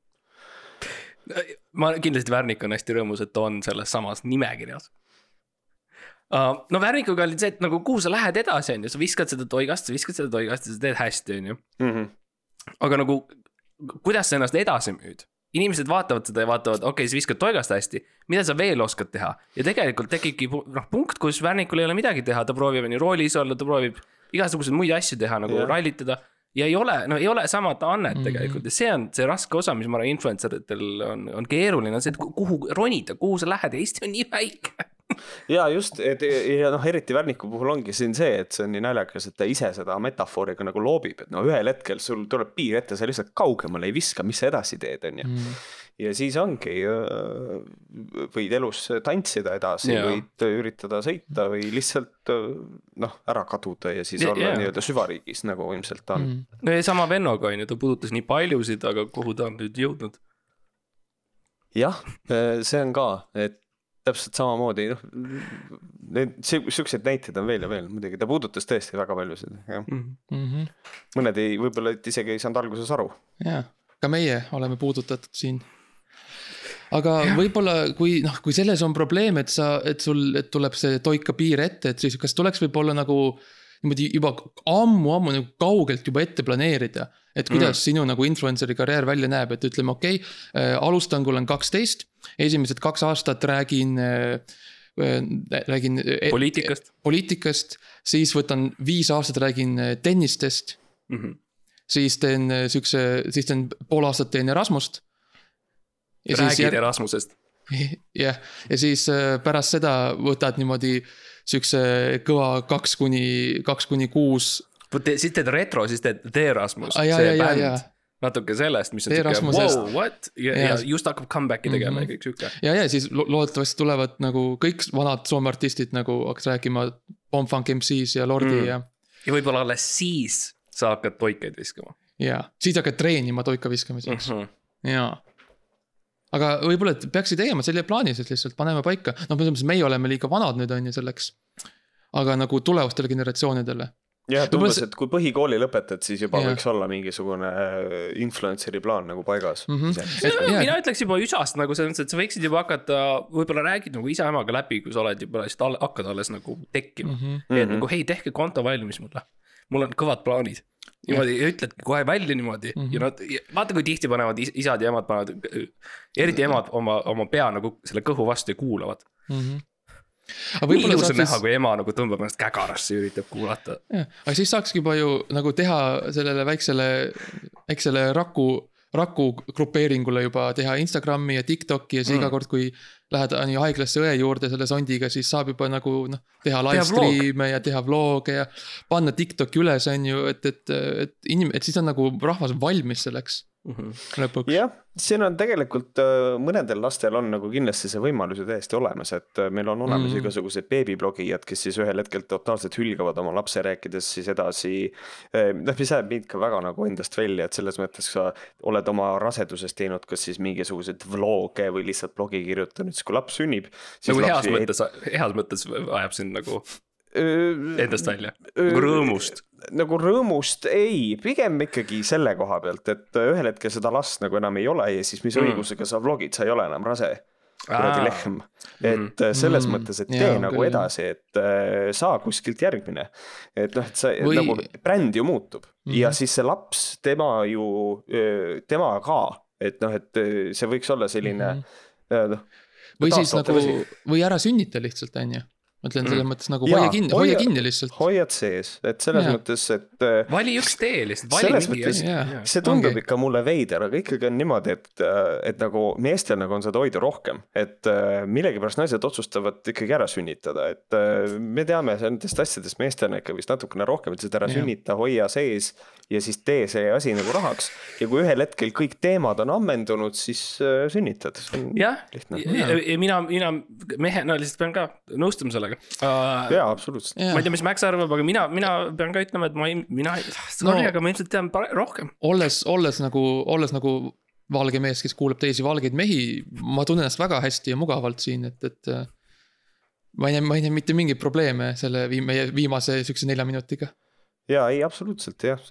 S4: ma kindlasti Värnik on hästi rõõmus, et ta on selles samas nimekirjas. No Värnikuga oli see, et nagu kuhu sa lähed edasi, on ju, sa viskad seda toigast, sa viskad seda toigast ja sa teed hästi, on ju.
S3: Mhm.
S4: aga nagu, kuidas sa ennast edasi müüd? inimesed vaatavad seda ja vaatavad, okei okay,, sa viskad toigast hästi, mida sa veel oskad teha ja tegelikult tekibki noh punkt, kus Värnikul ei ole midagi teha, ta proovib on ju roolis olla, ta proovib igasuguseid muid asju teha nagu yeah. rallitada. ja ei ole, no ei ole samat annet mm -hmm. tegelikult ja see on see raske osa, mis ma arvan, influencer itel on, on keeruline, on see, et ku- kuhu ronida, kuhu sa lähed, Eesti on nii väike.
S3: Ja just, et ja noh, eriti Värniku puhul ongi siin see, et see on nii naljakas, et ta ise seda metafoori ka nagu loobib, et no ühel hetkel sul tuleb piir ette, sa lihtsalt kaugemale ei viska, mis sa edasi teed, on ju.
S2: Mm.
S3: ja siis ongi, võid elus tantsida edasi
S4: Jaa.
S3: võid üritada sõita või lihtsalt noh, ära kaduda ja siis
S4: Ja-
S3: olla
S4: jaa.
S3: nii-öelda süvariigis, nagu ilmselt ta on mm..
S4: no ja sama Vennoga on ju, ta puudutas nii paljusid, aga kuhu ta on nüüd jõudnud?
S3: jah, see on ka, et täpselt samamoodi, noh, need siukseid näiteid on veel ja veel, muidugi ta puudutas tõesti väga paljusid, jah.
S4: Mhm.
S2: -hmm.
S3: mõned ei, võib-olla isegi ei saanud alguses aru.
S2: jaa, ka meie oleme puudutatud siin. aga võib-olla, kui noh, kui selles on probleem, et sa, et sul et tuleb see toika piir ette, et siis kas tuleks võib-olla nagu niimoodi juba ammu-ammu nagu kaugelt juba ette planeerida. et kuidas mm. sinu nagu influencer'i karjäär välja näeb, et ütleme, okei okay, äh,, alustan, kui olen kaksteist, esimesed kaks aastat räägin äh, äh, räägin.
S4: poliitikast.
S2: poliitikast, siis võtan viis aastat räägin äh, tennistest
S4: Mm -hmm.
S2: siis teen äh, siukse, siis teen pool aastat teen Erasmust.
S4: räägid jär... Erasmusest.
S2: jah, ja siis äh, pärast seda võtad niimoodi siukse kõva kaks kuni, kaks kuni kuus.
S4: siis teed retro, siis teed The Erasmus,
S2: jaa,
S4: see
S2: jaa,
S4: bänd. Natuke sellest, mis on
S2: Erasmusest.
S4: wow,, what ja,
S2: Jaa.
S4: ja just hakkab comeback'i tegema
S2: Mhm.
S4: ja kõik siuke.
S2: ja, ja siis lo loodetavasti tulevad nagu kõik vanad Soome artistid nagu hakkas rääkima Bomb Funk MC-s ja Lordi
S4: Mm.
S2: mm. ja,
S4: ja võib-olla alles siis sa hakkad toikeid viskama
S2: ja siis hakkad treenima toika viskamiseks
S4: mm.
S2: mm.
S4: -hmm.
S2: jaa. aga võib-olla, et peaksid tegema selle plaani siis lihtsalt paneme paika, noh, selles mõttes meie oleme liiga vanad nüüd on ju selleks. aga nagu tulevastele generatsioonidele
S3: jah, et
S2: see-
S3: et kui põhikooli lõpetad, siis juba
S2: Jah.
S3: võiks olla mingisugune äh, influencer'i plaan nagu paigas
S2: Mhm.
S3: mm.
S2: Jaa.
S4: mina ütleks juba üsast nagu selles mõttes, et sa võiksid juba hakata, võib-olla räägid nagu isa-emaga läbi, kui sa oled juba lihtsalt all, hakkad alles nagu tekkima mm.
S2: -hmm.
S4: -hmm. et nagu hei, tehke konto valmis mulle, mul on kõvad plaanid. niimoodi ja ütledki kohe välja niimoodi mm -hmm. ja nad, vaata kui tihti panevad is- isad ja emad panevad, eriti emad oma, oma pea nagu selle kõhu vastu ja kuulavad.
S2: Mm -hmm.
S4: Nii ilus on näha,
S2: siis,
S4: kui ema nagu tõmbab ennast kägarasse ja üritab kuulata.
S2: aga siis saakski juba ju nagu teha sellele väiksele, väiksele raku, raku grupeeringule juba teha Instagrami ja Tiktoki ja siis
S4: Mm.
S2: mm. iga kord, kui lähed on ju haiglasse õe juurde selle sondiga, siis saab juba nagu noh, teha live stream'e ja teha vlog'e ja panna Tiktoki üles, on ju, et, et, et inim-, et siis on nagu rahvas valmis selleks lõpuks.
S3: jah, siin on tegelikult äh, mõnedel lastel on nagu kindlasti see võimalus ju täiesti olemas, et äh, meil on olemas mm.
S2: Mm.
S3: igasugused beebiblogijad, kes siis ühel hetkel totaalselt hülgavad oma lapse, rääkides siis edasi. noh, mis jääb mind ka väga nagu endast välja, et selles mõttes sa oled oma rasedusest teinud kas siis mingisuguseid vlog'e või lihtsalt blogi kirjutanud, siis kui laps sünnib.
S4: nagu heas mõttes, heas mõttes ajab sind nagu endast välja, nagu rõõmust.
S3: nagu rõõmust ei, pigem ikkagi selle koha pealt, et ühel hetkel seda last nagu enam ei ole ja siis mis
S4: Mm.
S3: mm. õigusega sa vlogid, sa ei ole enam rase. kuradi lehm. et äh, selles
S2: Mm.
S3: mõttes, et
S2: Jaa,
S3: tee
S2: on
S3: nagu
S2: küll,
S3: edasi, et äh, saa kuskilt järgmine. et noh, et see
S2: Või-
S3: nagu bränd ju muutub mm -hmm. ja siis see laps, tema ju, tema ka, et noh, et äh, see võiks olla selline
S2: Mhm.
S3: äh, noh.
S2: või siis nagu või ära sünnita lihtsalt, on ju. Mõtlen selles
S3: Mm.
S2: mõttes nagu
S3: Jaa,
S2: hoia kinni, hoia kinni lihtsalt.
S3: hoiad sees, et selles
S2: Jaa.
S3: mõttes, et äh,
S4: vali üks tee lihtsalt, vali mingi asi
S3: see tundub
S2: Ongi.
S3: ikka mulle veider, aga ikkagi on niimoodi, et, et nagu meestel nagu on seda hoida rohkem, et äh, millegipärast naised otsustavad ikkagi ära sünnitada, et äh, me teame nendest asjadest meestena ikka vist natukene rohkem, et seda ära
S2: Jah.
S3: sünnita, hoia sees ja siis tee see asi nagu rahaks. ja kui ühel hetkel kõik teemad on ammendunud, siis äh, sünnitad,
S4: jah,
S3: lihtne.
S4: ja ja mina, mina mehena lihtsalt pean ka nõustuma sellega uh,.
S3: jaa, absoluutselt.
S4: ma ei tea, mis Max arvab, aga mina, mina pean ka ütlema, et ma ei, mina, sorry
S2: No.
S4: aga ma ilmselt tean rohkem.
S2: olles, olles nagu, olles nagu valge mees, kes kuulab teisi valgeid mehi, ma tunnen ennast väga hästi ja mugavalt siin, et, et. äh, ma ei näe, ma ei näe mitte mingeid probleeme selle vii-, meie viimase siukse nelja minutiga.
S3: jaa, ei absoluutselt jah,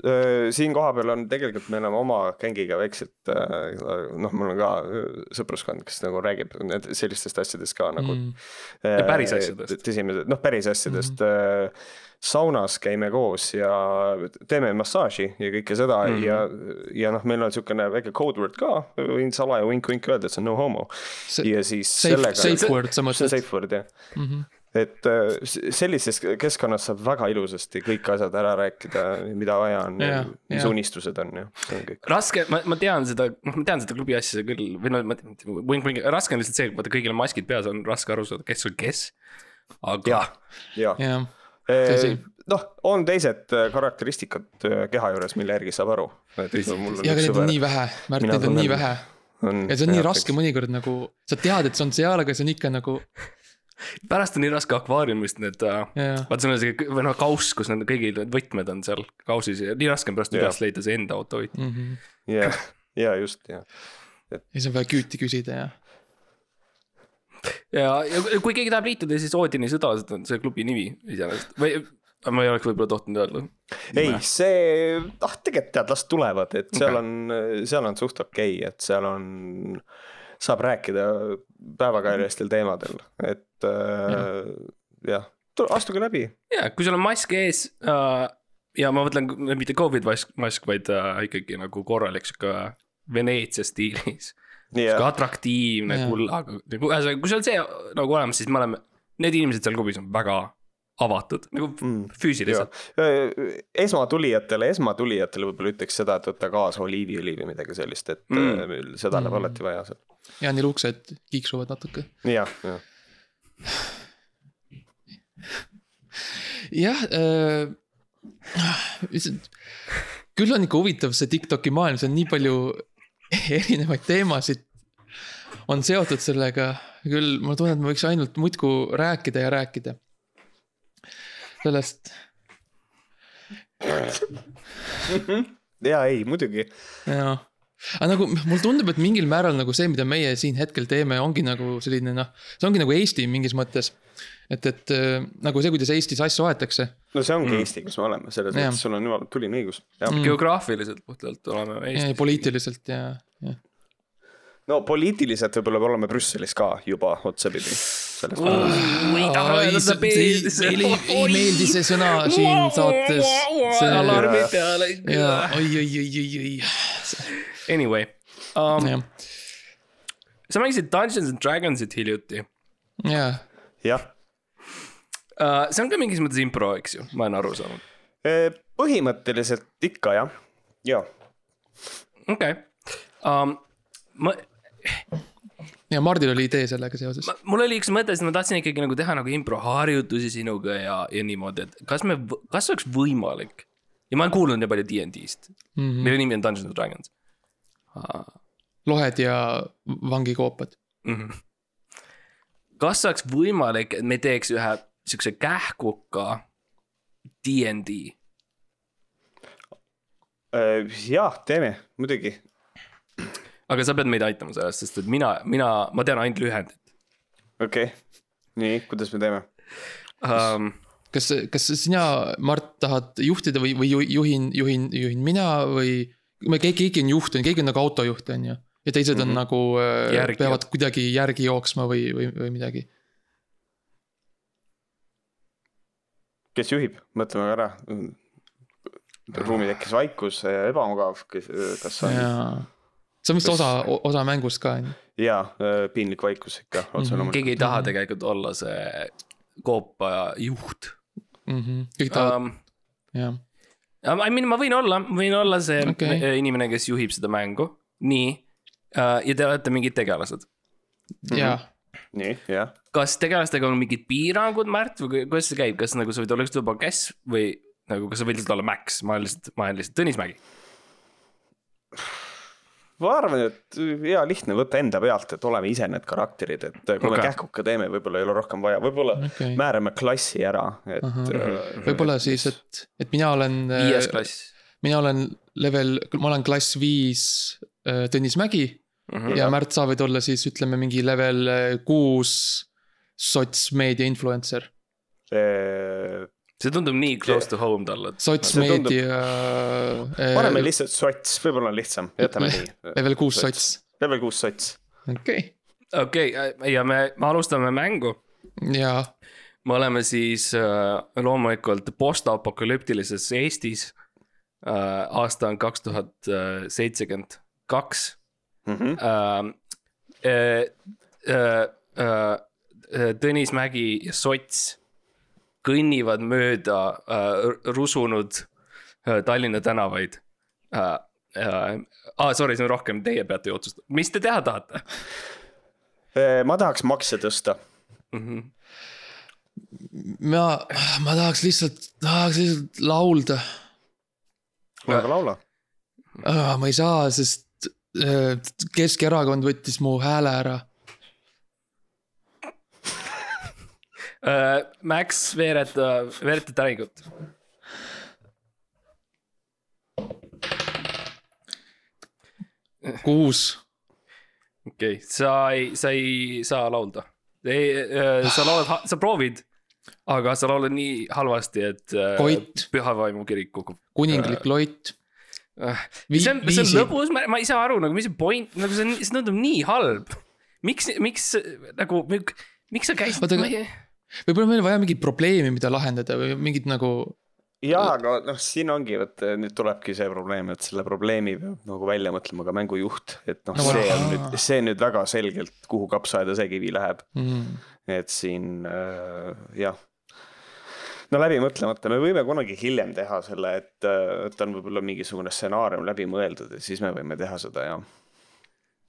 S3: siin kohapeal on tegelikult, me oleme oma gängiga väikselt, noh, mul on ka äh, sõpruskond, kes nagu räägib sellistest asjadest ka nagu
S2: Mm.
S3: äh,
S4: päris asjadest.
S3: esimesed, noh, päris asjadest mm. -hmm. saunas käime koos ja teeme massaaži ja kõike seda mm. -hmm. ja, ja noh, meil on niisugune väike code word ka, võin salaja vink-vink öelda, et see on no homo. ja siis
S2: Safe,
S3: sellega.
S2: safe word, sa mõtled?
S3: safe word jah
S2: Mhm.
S3: Et äh, sellises keskkonnas saab väga ilusasti kõik asjad ära rääkida, mida vaja on mis unistused on ja see on kõik.
S4: raske, ma, ma tean seda, noh, ma tean seda klubi asja küll või no ma, wink, wink, raske on lihtsalt see, vaata kõigil on maskid peas, on raske aru saada, kes on kes. aga
S3: jah, ja
S2: jah,
S3: noh, on teised äh, karakteristikad äh, keha juures, mille järgi saab aru. et
S2: ja aga neid on nii vähe, Märt, neid on nii vähe
S3: on
S2: ja see on nii raske. mõnikord nagu, sa tead, et see on seal, aga see on ikka nagu,
S4: pärast on nii raske akvaariumist need uh,,
S2: jah,
S4: vaata, sul on see või noh, kauss, kus need kõigil need võtmed on seal kausis ja nii raske on pärast
S3: Jah.
S4: üles leida see enda autohoid.
S3: ja, ja just ja,
S2: ja siis on vaja küüti küsida ja.
S4: ja, ja kui keegi tahab liituda, siis Oodini sõdalased on see klubi nimi iseenesest või ma ei oleks võib-olla tohtinud öelda.
S3: ei see, ah tegelikult tead, las tulevad, et seal on, seal on suht okei okay,, et seal on, saab rääkida päevakajalistel teemadel, et äh, jah, astuge läbi.
S4: ja kui sul on mask ees uh, ja ma mõtlen mitte Covid mask, mask, vaid uh, ikkagi nagu korralik sihuke Veneetsia stiilis. sihuke
S3: jah,
S4: atraktiivne kullaga, nagu ühesõnaga, kui sul on see nagu olemas, siis me oleme, need inimesed seal klubis on väga avatud nagu
S3: Mm,
S4: füüsiliselt.
S3: esmatulijatele, esmatulijatele võib-olla ütleks seda, et võtta kaasa oliiviõli või midagi sellist, et
S4: Mm.
S3: mm. seda läheb
S2: Mm.
S3: alati vaja seal.
S2: Ja nii luksed kiiksuvad natuke.
S3: jah, jah.
S2: jah äh,, küll on ikka huvitav see Tiktoki maailm, see on nii palju erinevaid teemasid on seotud sellega, küll ma tunnen, et ma võiks ainult muudkui rääkida ja rääkida. sellest,
S3: ja ei, muidugi.
S2: jah. Aga nagu mulle tundub, et mingil määral nagu see, mida meie siin hetkel teeme, ongi nagu selline noh, see ongi nagu Eesti mingis mõttes. et, et äh, nagu see, kuidas Eestis asju aetakse.
S3: no see ongi
S4: Mm.
S3: Eesti, kus me oleme, selles mõttes sul on jumala tuline õigus.
S2: Mm.
S4: geograafiliselt puhtalt oleme Eestis.
S2: poliitiliselt ja, ja.
S3: no poliitiliselt võib-olla me oleme Brüsselis ka juba otsapidi.
S4: ei
S2: meeldi see sõna siin saates.
S4: alarmi peale.
S2: oi, oi, oi, oi, oi,
S4: Anyway um,,
S2: jah,
S4: sa mängisid Dungeons and Dragonsit hiljuti
S2: ja,
S3: jah,
S4: uh,. see on ka mingis mõttes impro, eks ju, ma olen aru saanud.
S3: põhimõtteliselt ikka jah, ja.
S4: okei okay. um,. ma,
S2: ja Mardil oli idee sellega seoses.
S4: mul oli üks mõte, sest ma tahtsin ikkagi nagu teha nagu improharjutusi sinuga ja, ja niimoodi, et kas me, kas oleks võimalik ja ma olen kuulnud nii palju DnD-st mm. -hmm. mille nimi on Dungeons and Dragons.
S2: Lohed ja vangikoopad.
S4: Mm -hmm. kas oleks võimalik, et me teeks ühe siukse kähkuka DnD?
S3: jah, teeme, muidugi.
S4: aga sa pead meid aitama sellest, sest et mina, mina, ma tean ainult lühendit
S3: okei okay., nii, kuidas me teeme?
S4: um,.
S2: kas, kas sina, Mart, tahad juhtida või, või ju- juhin, juhin, juhin mina või? Me keegi, keegi on juht, on keegi on nagu autojuht, on ju. ja teised on mm -hmm. nagu äh, peavad kuidagi järgi jooksma või, või, või midagi.
S3: kes juhib, mõtleme ära. ruumi tekkis vaikus, ebamugav, kas on
S2: ja see on vist osa, osa mängust ka on ju.
S3: jaa, piinlik vaikus ikka otse loomulikult.
S4: keegi ei taha tegelikult olla see koopa juht
S2: Mhm. kõik tahavad
S4: um,.
S2: jah,
S4: I mean, ma võin olla, ma võin olla see okay. inimene, kes juhib seda mängu, nii uh,. ja te olete mingid tegelased.
S2: ja
S3: nii, jah.
S4: kas tegelastega on mingid piirangud, Märt, või ku- kuidas see käib, kas nagu sa võid olla juba Kes või nagu, kas sa võid lihtsalt olla Max, ma olen lihtsalt, ma olen lihtsalt Tõnis Mägi.
S3: Ma arvan, et hea lihtne võtta enda pealt, et oleme ise need karakterid, et kui okay. me kähkuka teeme, võib-olla ei ole rohkem vaja, võib-olla okay. määrame klassi ära, et äh,
S2: võib-olla siis, et, et mina olen.
S4: viies klass.
S2: mina olen level, ma olen klass viis äh, Tõnis Mägi
S4: Mhm.
S2: ja Märt, sa võid olla siis ütleme mingi level äh, kuus sotsmeedia influencer.
S3: äh,
S4: see tundub nii close to home talle.
S2: sotsmeedia.
S3: paneme lihtsalt sots, võib-olla on lihtsam, jätame nii.
S2: level kuus sots,
S3: level kuus sots.
S2: okei
S4: okei okay,, ja me, me alustame mängu.
S2: ja
S4: me oleme siis äh, loomulikult postapokalüptilises Eestis äh,. aasta on kaks tuhat seitsekümmend kaks.
S3: Mhm.
S4: Tõnis Mägi ja Sots kõnnivad mööda äh, rusunud äh, Tallinna tänavaid äh,. Äh, ah, sorry, see on rohkem, teie peate otsustama, mis te teha tahate
S3: Äh, ma tahaks makse tõsta.
S4: mm? -hmm.
S2: ma, ma tahaks lihtsalt, tahaks lihtsalt laulda.
S3: aga laula.
S2: ma ei saa, sest äh, Keskerakond võttis mu hääle ära.
S4: Uh, Max, veereta, veereta täringut.
S2: kuus,
S4: okei okay., sa ei, sa ei saa laulda. sa laulad, sa proovid, aga sa laulad nii halvasti, et uh,
S2: Koit.
S4: püha vaimu kirik kukub.
S2: kuninglik lott.
S4: Uh, see on, see on lõbus, ma ei saa aru nagu, mis see point, nagu see on, see tundub nii halb. miks, miks nagu, miks sa käisid
S2: Oota,, aga- võib-olla meil on vaja mingit probleemi, mida lahendada või mingit nagu,
S3: jaa, aga noh, siin ongi, vot nüüd tulebki see probleem, et selle probleemi peab nagu välja mõtlema ka mängujuht, et noh
S2: No
S3: see on nüüd, see nüüd väga selgelt, kuhu kapsaaeda see kivi läheb,
S2: mm,
S3: et siin äh, jah. no läbi mõtlemata, me võime kunagi hiljem teha selle, et äh, et on võib-olla mingisugune stsenaarium läbi mõeldud ja siis me võime teha seda ja.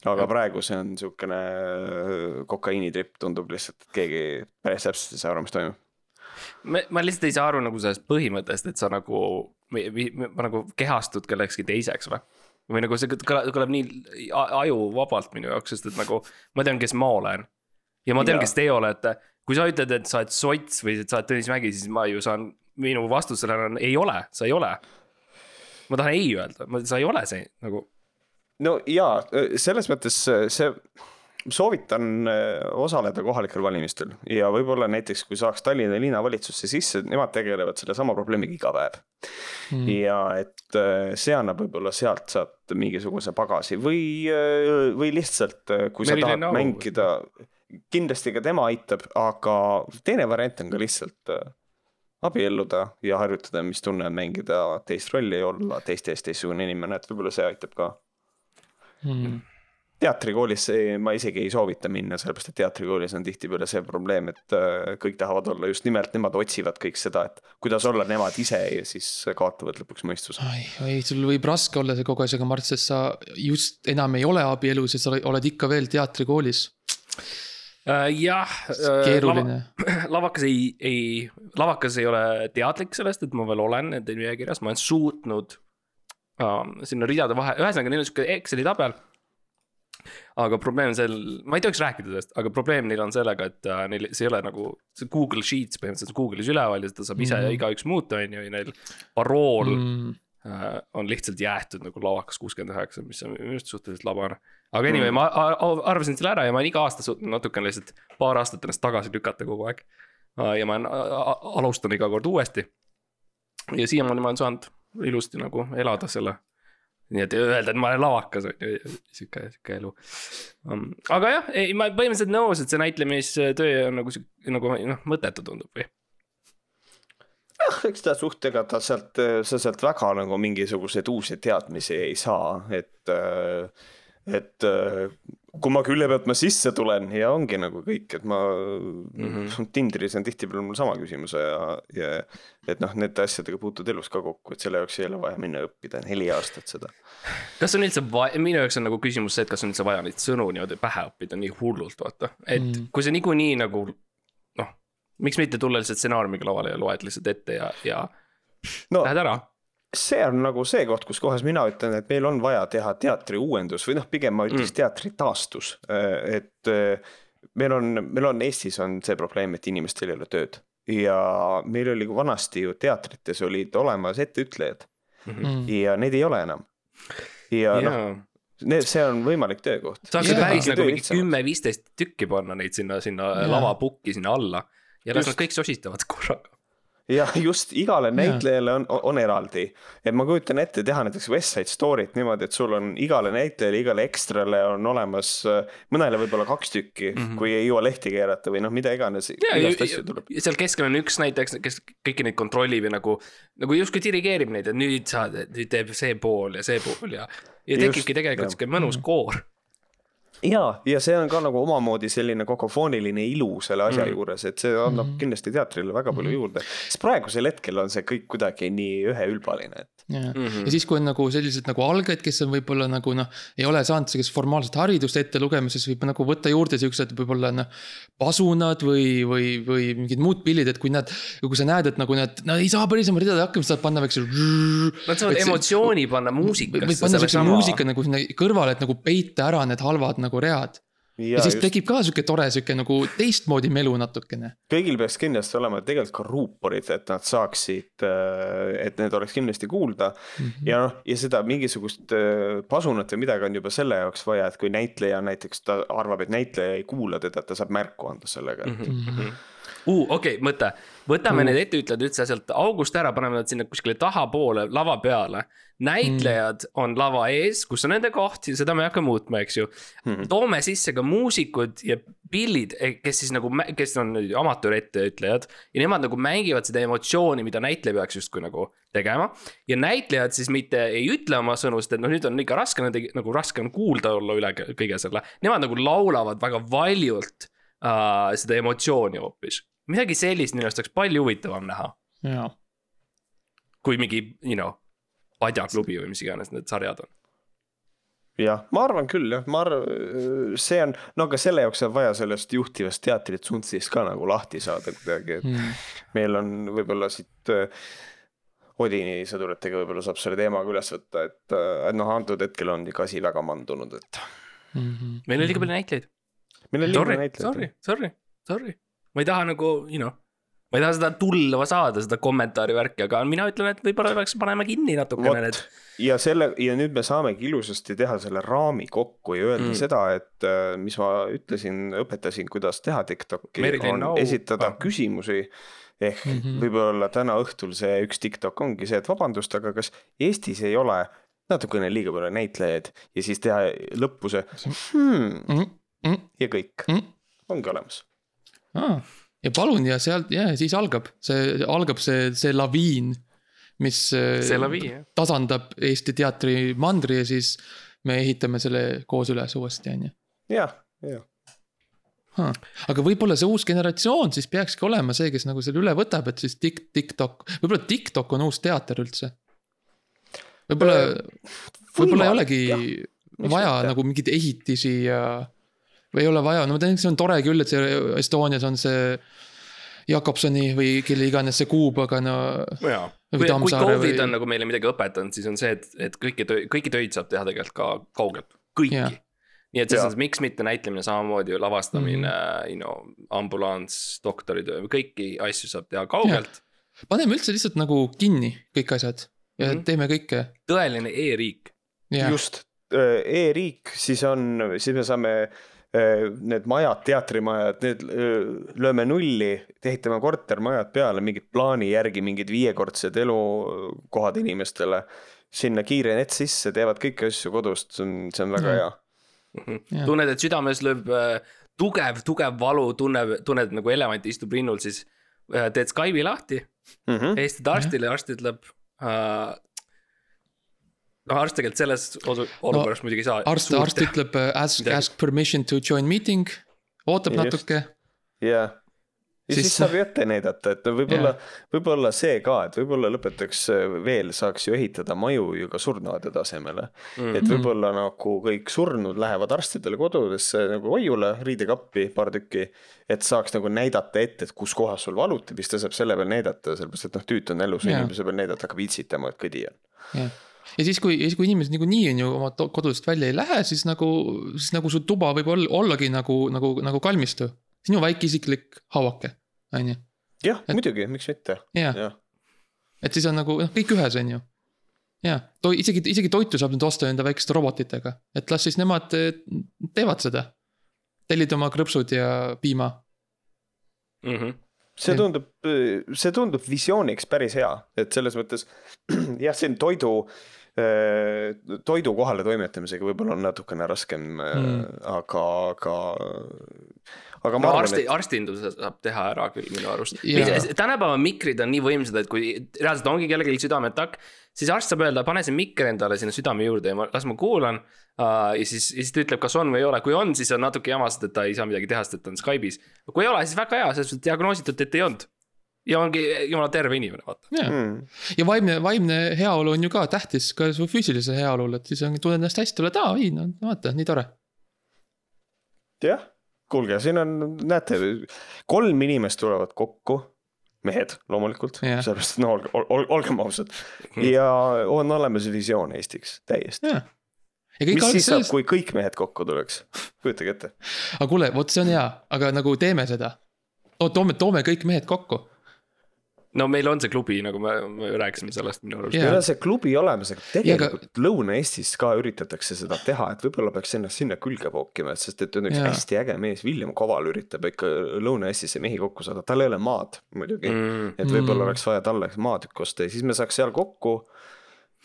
S3: Aga praegu see on niisugune äh, kokaiinitripp, tundub lihtsalt, et keegi päris täpselt ei saa aru, mis toimub.
S4: ma, ma lihtsalt ei saa aru nagu sellest põhimõttest, et sa nagu, nagu kehastud kellekski teiseks või? või nagu see kõlab, kõlab nii ajuvabalt minu jaoks, sest et nagu ma tean, kes ma olen. ja ma tean, kes teie olete. kui sa ütled, et sa oled sots või et sa oled Tõnis Mägi, siis ma ju saan, minu vastus sellele on ei ole, sa ei ole. ma tahan ei öelda, sa ei ole see nagu.
S3: No jaa, selles mõttes äh, see, soovitan äh, osaleda kohalikel valimistel ja võib-olla näiteks, kui saaks Tallinna linnavalitsusse sisse, nemad tegelevad sellesama probleemiga iga päev mm.. ja et äh, see annab võib-olla sealt saad mingisuguse pagasi või, või lihtsalt, kui sa
S4: Merilin
S3: tahad
S4: Au.
S3: mängida, kindlasti ka tema aitab, aga teine variant on ka lihtsalt abielluda ja harjutada, mis tunne on mängida teist rolli olla teiste eest teistsugune inimene, et võib-olla see aitab ka
S2: mm.
S3: teatrikoolis see- ma isegi ei soovita minna, sellepärast et teatrikoolis on tihtipeale see probleem, et äh, kõik tahavad olla just nimelt, nemad otsivad kõik seda, et kuidas olla nemad ise ja siis kaotavad lõpuks mõistuse.
S2: ai, ai, sul võib raske olla see kogu asjaga, Mart, sest sa just enam ei ole abielus ja sa oled ikka veel teatrikoolis.
S4: jah.
S2: keeruline.
S4: lavakas ei, ei, lavakas ei ole teadlik sellest, et ma veel olen nende nimekirjas, ma olen suutnud sinna ridade vahe, ühesõnaga neil on sihuke Exceli tabel. aga probleem seal, ma ei tohiks rääkida sellest, aga probleem neil on sellega, et uh, neil, see ei ole nagu, see Google Sheets põhimõtteliselt Google'is üleval ja seda saab ise mm
S2: Mhm.
S4: -hmm. igaüks muuta, on ju, ja neil parool mm.
S2: Mm.
S4: uh, on lihtsalt jäetud nagu lavakas kuuskümmend üheksa, mis on minu arust suhteliselt labane. aga anyway mm., ma arvasin selle ära ja ma olen iga aasta suutnud natukene lihtsalt paar aastat ennast tagasi lükata kogu aeg. ja ma alustan iga kord uuesti. ja siiamaani ma olen saanud ilusti nagu elada selle nii et öelda, et ma olen lavakas on ju, sihuke, sihuke elu. aga jah, ei ma põhimõtteliselt nõus, et see näitlemistöö on nagu, nagu noh, mõttetu tundub või
S3: jah, eks ta suht, ega ta sealt, sa sealt väga nagu mingisuguseid uusi teadmisi ei saa, et, et kui ma külje pealt ma sisse tulen ja ongi nagu kõik, et ma mm -hmm. Tinderis on tihtipeale mul sama küsimuse ja, ja et noh, nende asjadega puutud elus ka kokku, et selle jaoks ei ole vaja minna õppida neli aastat seda.
S4: kas on üldse vaja, minu jaoks on nagu küsimus see, et kas on üldse vaja neid sõnu niimoodi pähe õppida nii hullult, vaata, et mm -hmm. kui see niikuinii nagu noh, miks mitte tulla lihtsalt stsenaariumiga lavale ja loed lihtsalt ette ja, ja no, lähed ära
S3: see on nagu see koht, kus kohas mina ütlen, et meil on vaja teha teatri uuendus või noh, pigem ma ütleks mm. teatri taastus, et eh, meil on, meil on Eestis on see probleem, et inimestel ei ole tööd ja meil oli vanasti ju teatrites olid olemas etteütlejad mm -hmm. ja neid ei ole enam. ja yeah. noh, need, see on võimalik töökoht.
S4: saaks päris nagu mingi kümme-viisteist tükki panna neid sinna, sinna yeah. lavapukki sinna alla ja las nad kõik sosistavad korraga
S3: jah, just igale näitlejale on, on eraldi. et ma kujutan ette teha näiteks West Side Story't niimoodi, et sul on igale näitlejale, igale ekstrale on olemas, mõnele võib-olla kaks tükki mm, -hmm. kui ei jõua lehti keerata või noh, mida iganes.
S4: seal keskel on üks näiteks, kes kõiki neid kontrollib ja nagu, nagu justkui dirigeerib neid, et nüüd saad, nüüd teeb see pool ja see pool ja, ja tekibki tegelikult sihuke mõnus mhm. koor
S3: ja, ja see on ka nagu omamoodi selline kokofooniline ilu selle asja mm. juures, et see annab mm. kindlasti teatrile väga palju mm. juurde. sest praegusel hetkel on see kõik kuidagi nii üheülbaline, et.
S2: Ja. Mm -hmm. ja siis, kui on nagu sellised nagu algajad, kes on võib-olla nagu noh, ei ole saanud sellist formaalset haridust ette lugemises, võib nagu võtta juurde siuksed võib-olla noh. pasunad või, või, või mingid muud pillid, et kui nad, kui sa näed, et nagu nad, no ei saa päris oma ridade hakkama, saad panna väikse.
S4: Nad saavad emotsiooni panna muusikasse.
S2: panna siukse muusika nagu sinna kõrvale, et nagu peita ära need halvad nagu read ja, ja siis just... tekib ka sihuke tore sihuke nagu teistmoodi melu natukene.
S3: kõigil peaks kindlasti olema tegelikult ka ruuporid, et nad saaksid, äh, et need oleks kindlasti kuulda mm. -hmm. ja noh, ja seda mingisugust äh, pasunat või midagi on juba selle jaoks vaja, et kui näitleja näiteks ta arvab, et näitleja ei kuula teda, ta saab märku anda sellega mm. -hmm
S4: uh,. okei okay,, mõte, võtame uh. need etteütlejad üldse sealt august ära, paneme nad sinna kuskile tahapoole lava peale. näitlejad mm. on lava ees, kus on nende koht ja seda me ei hakka muutma, eks ju mm.. toome sisse ka muusikud ja pillid, eh, kes siis nagu, kes on amatööretteütlejad ja nemad nagu mängivad seda emotsiooni, mida näitleja peaks justkui nagu tegema. ja näitlejad siis mitte ei ütle oma sõnu, sest et noh, nüüd on ikka raske nende nagu raske on kuulda olla üle kõige selle. Nemad nagu laulavad väga valjult uh, seda emotsiooni hoopis midagi sellist minu arust oleks palju huvitavam näha. kui mingi, you know, padjaklubi või mis iganes need sarjad on
S3: jah, ma arvan küll jah, ma arvan, see on, no aga selle jaoks on vaja sellest juhtivast teatritsunftist ka nagu lahti saada kuidagi, et mm. meil on võib-olla siit äh, Odini sõduritega võib-olla saab selle teemaga üles võtta, et, äh, et noh, antud hetkel on ikka asi väga mandunud, et
S4: mm. -hmm. meil on liiga palju näitlejaid.
S3: meil on liiga palju näitlejaid.
S4: Sorry, sorry, sorry ma ei taha nagu, you know, ma ei taha seda tulva saada, seda kommentaari värki, aga mina ütlen, et võib-olla peaks panema kinni natukene need.
S3: ja selle ja nüüd me saamegi ilusasti teha selle raami kokku ja öelda mm. seda, et äh, mis ma ütlesin, õpetasin, kuidas teha TikTok'i, on no. esitada ah. küsimusi ehk mm -hmm. võib-olla täna õhtul see üks TikTok ongi see, et vabandust, aga kas Eestis ei ole natukene liiga palju näitlejaid ja siis teha lõppu see hmm, mm -hmm. ja kõik mm, -hmm. ongi olemas
S2: ah,. ja palun ja sealt ja siis algab see, algab see, see laviin, mis
S4: see laviin,
S2: jah. tasandab Eesti teatri mandri ja siis me ehitame selle koos üles uuesti, on ju.
S3: jah, jah
S2: Huh. aga võib-olla see uus generatsioon siis peakski olema see, kes nagu selle üle võtab, et siis tik-, TikTok, võib-olla TikTok on uus teater üldse. võib-olla, võib-olla ei olegi vaja nagu mingeid ehitisi ja või ei ole vaja, no ma tean, see on tore küll, et see Estonias on see Jakobsoni või kelle iganes see kuub, aga no.
S4: kui, Covid või... on nagu meile midagi õpetanud, siis on see, et, et kõiki töid, kõiki töid saab teha tegelikult ka kaugelt, kõiki. nii et selles mõttes, miks mitte näitlemine samamoodi lavastamine mm, you know, ambulanss, doktoritöö, kõiki asju saab teha kaugelt.
S2: paneme üldse lihtsalt nagu kinni kõik asjad ja mm -hmm. teeme kõike.
S4: tõeline e-riik.
S3: just, e-riik, siis on, siis me saame need majad, teatrimajad, need äh, lööme nulli, ehitame kortermajad peale, mingid plaani järgi mingid viiekordsed elukohad inimestele. sinna kiire net sisse, teevad kõiki asju kodust, see on, see on väga
S2: Mm.
S3: hea.
S2: Jah.
S4: tunned, et südames lööb äh, tugev, tugev valu, tunneb, tunned nagu elevant istub rinnul, siis äh, teed Skype'i lahti,
S3: Mhm.
S4: helistad arstile ja arst ütleb äh,. noh, arst tegelikult selles olukorras muidugi ei saa.
S2: arst, arst ütleb äh, ask, ask permission to join meeting, ootab
S3: Just.
S2: natuke.
S3: jah, ja siis,
S2: Siis-
S3: saab ju ette näidata, et no võib-olla, võib-olla see ka, et võib-olla lõpetaks äh, veel, saaks ju ehitada maju ju ka surnuvate tasemele mm.. et võib-olla nagu kõik surnud lähevad arstidele kodudesse nagu hoiule, riidekappi paar tükki. et saaks nagu näidata ette, et kus kohas sul valutab, siis ta saab selle peal näidata, sellepärast et noh, tüüt on elus,
S2: Jaa.
S3: inimese peal näidata hakkab itsitama, et kõdi on.
S2: jah, ja siis, kui, siis kui inimesed niikuinii on ju oma kodudest välja ei lähe, siis nagu, siis nagu su tuba võib olla, ollagi nagu, nagu, nagu kalmistu. sinu väike isiklik hauake, on ju,
S3: jah, muidugi, miks mitte,
S2: jah,
S3: jah.
S2: et siis on nagu noh, kõik ühes, on ju. ja, isegi, isegi toitu saab nüüd osta enda väikeste robotitega, et las siis nemad eh, teevad seda. tellid oma krõpsud ja piima.
S4: mm. -hmm.
S3: See tundub, see tundub visiooniks päris hea, et selles mõttes jah, siin toidu, toidu kohale toimetamisega võib-olla on natukene raskem
S2: Mm.
S3: mm., aga, aga, aga ma
S4: no
S3: arvan,
S4: arsti,
S3: et
S4: arstinduse saab teha ära küll minu arust
S2: Jaa..
S4: tänapäeva mikrid on nii võimsad, et kui reaalselt ongi kellelgi südameatakk, siis arst saab öelda, pane see mikker endale sinna südame juurde ja ma, las ma kuulan uh,. ja siis, ja siis ta ütleb, kas on või ei ole, kui on, siis on natuke jama, sest et ta ei saa midagi teha, sest et ta on Skype'is. kui ei ole, siis väga hea, selles mõttes diagnoositud, et ei olnud. ja ongi jumala terve inimene, vaata.
S3: mm,
S2: ja vaimne, vaimne heaolu on ju ka tähtis ka su füüsilise heaolule, et siis on, tunned ennast hästi, oled, aa ei no vaata, nii tore.
S3: jah, kuulge, siin on, näete, kolm inimest tulevad kokku, mehed loomulikult
S2: Jah.
S3: sellepärast, et no olge, olgem ausad ja on olemas visioon Eestiks täiesti.
S2: kõik
S3: mis siis saab,
S2: sellest,
S3: kui kõik mehed kokku tuleks, kujutage ette
S2: aga kuule, vot see on hea, aga nagu teeme seda. toome, toome kõik mehed kokku.
S4: No meil on see klubi, nagu me, me rääkisime sellest minu arust
S2: Jaa.
S3: meil on see klubi olemas, aga
S2: Ja aga-
S3: tegelikult Lõuna-Eestis ka üritatakse seda teha, et võib-olla peaks ennast sinna külge pookima, et sest et on üks
S2: Jaa.
S3: hästi äge mees, William Koval üritab ikka Lõuna-Eestisse mehi kokku saada, tal ei ole maad muidugi mm..
S4: mm..
S3: et võib-olla
S2: Mm.
S3: oleks vaja talle maatükk osta ja siis me saaks seal kokku.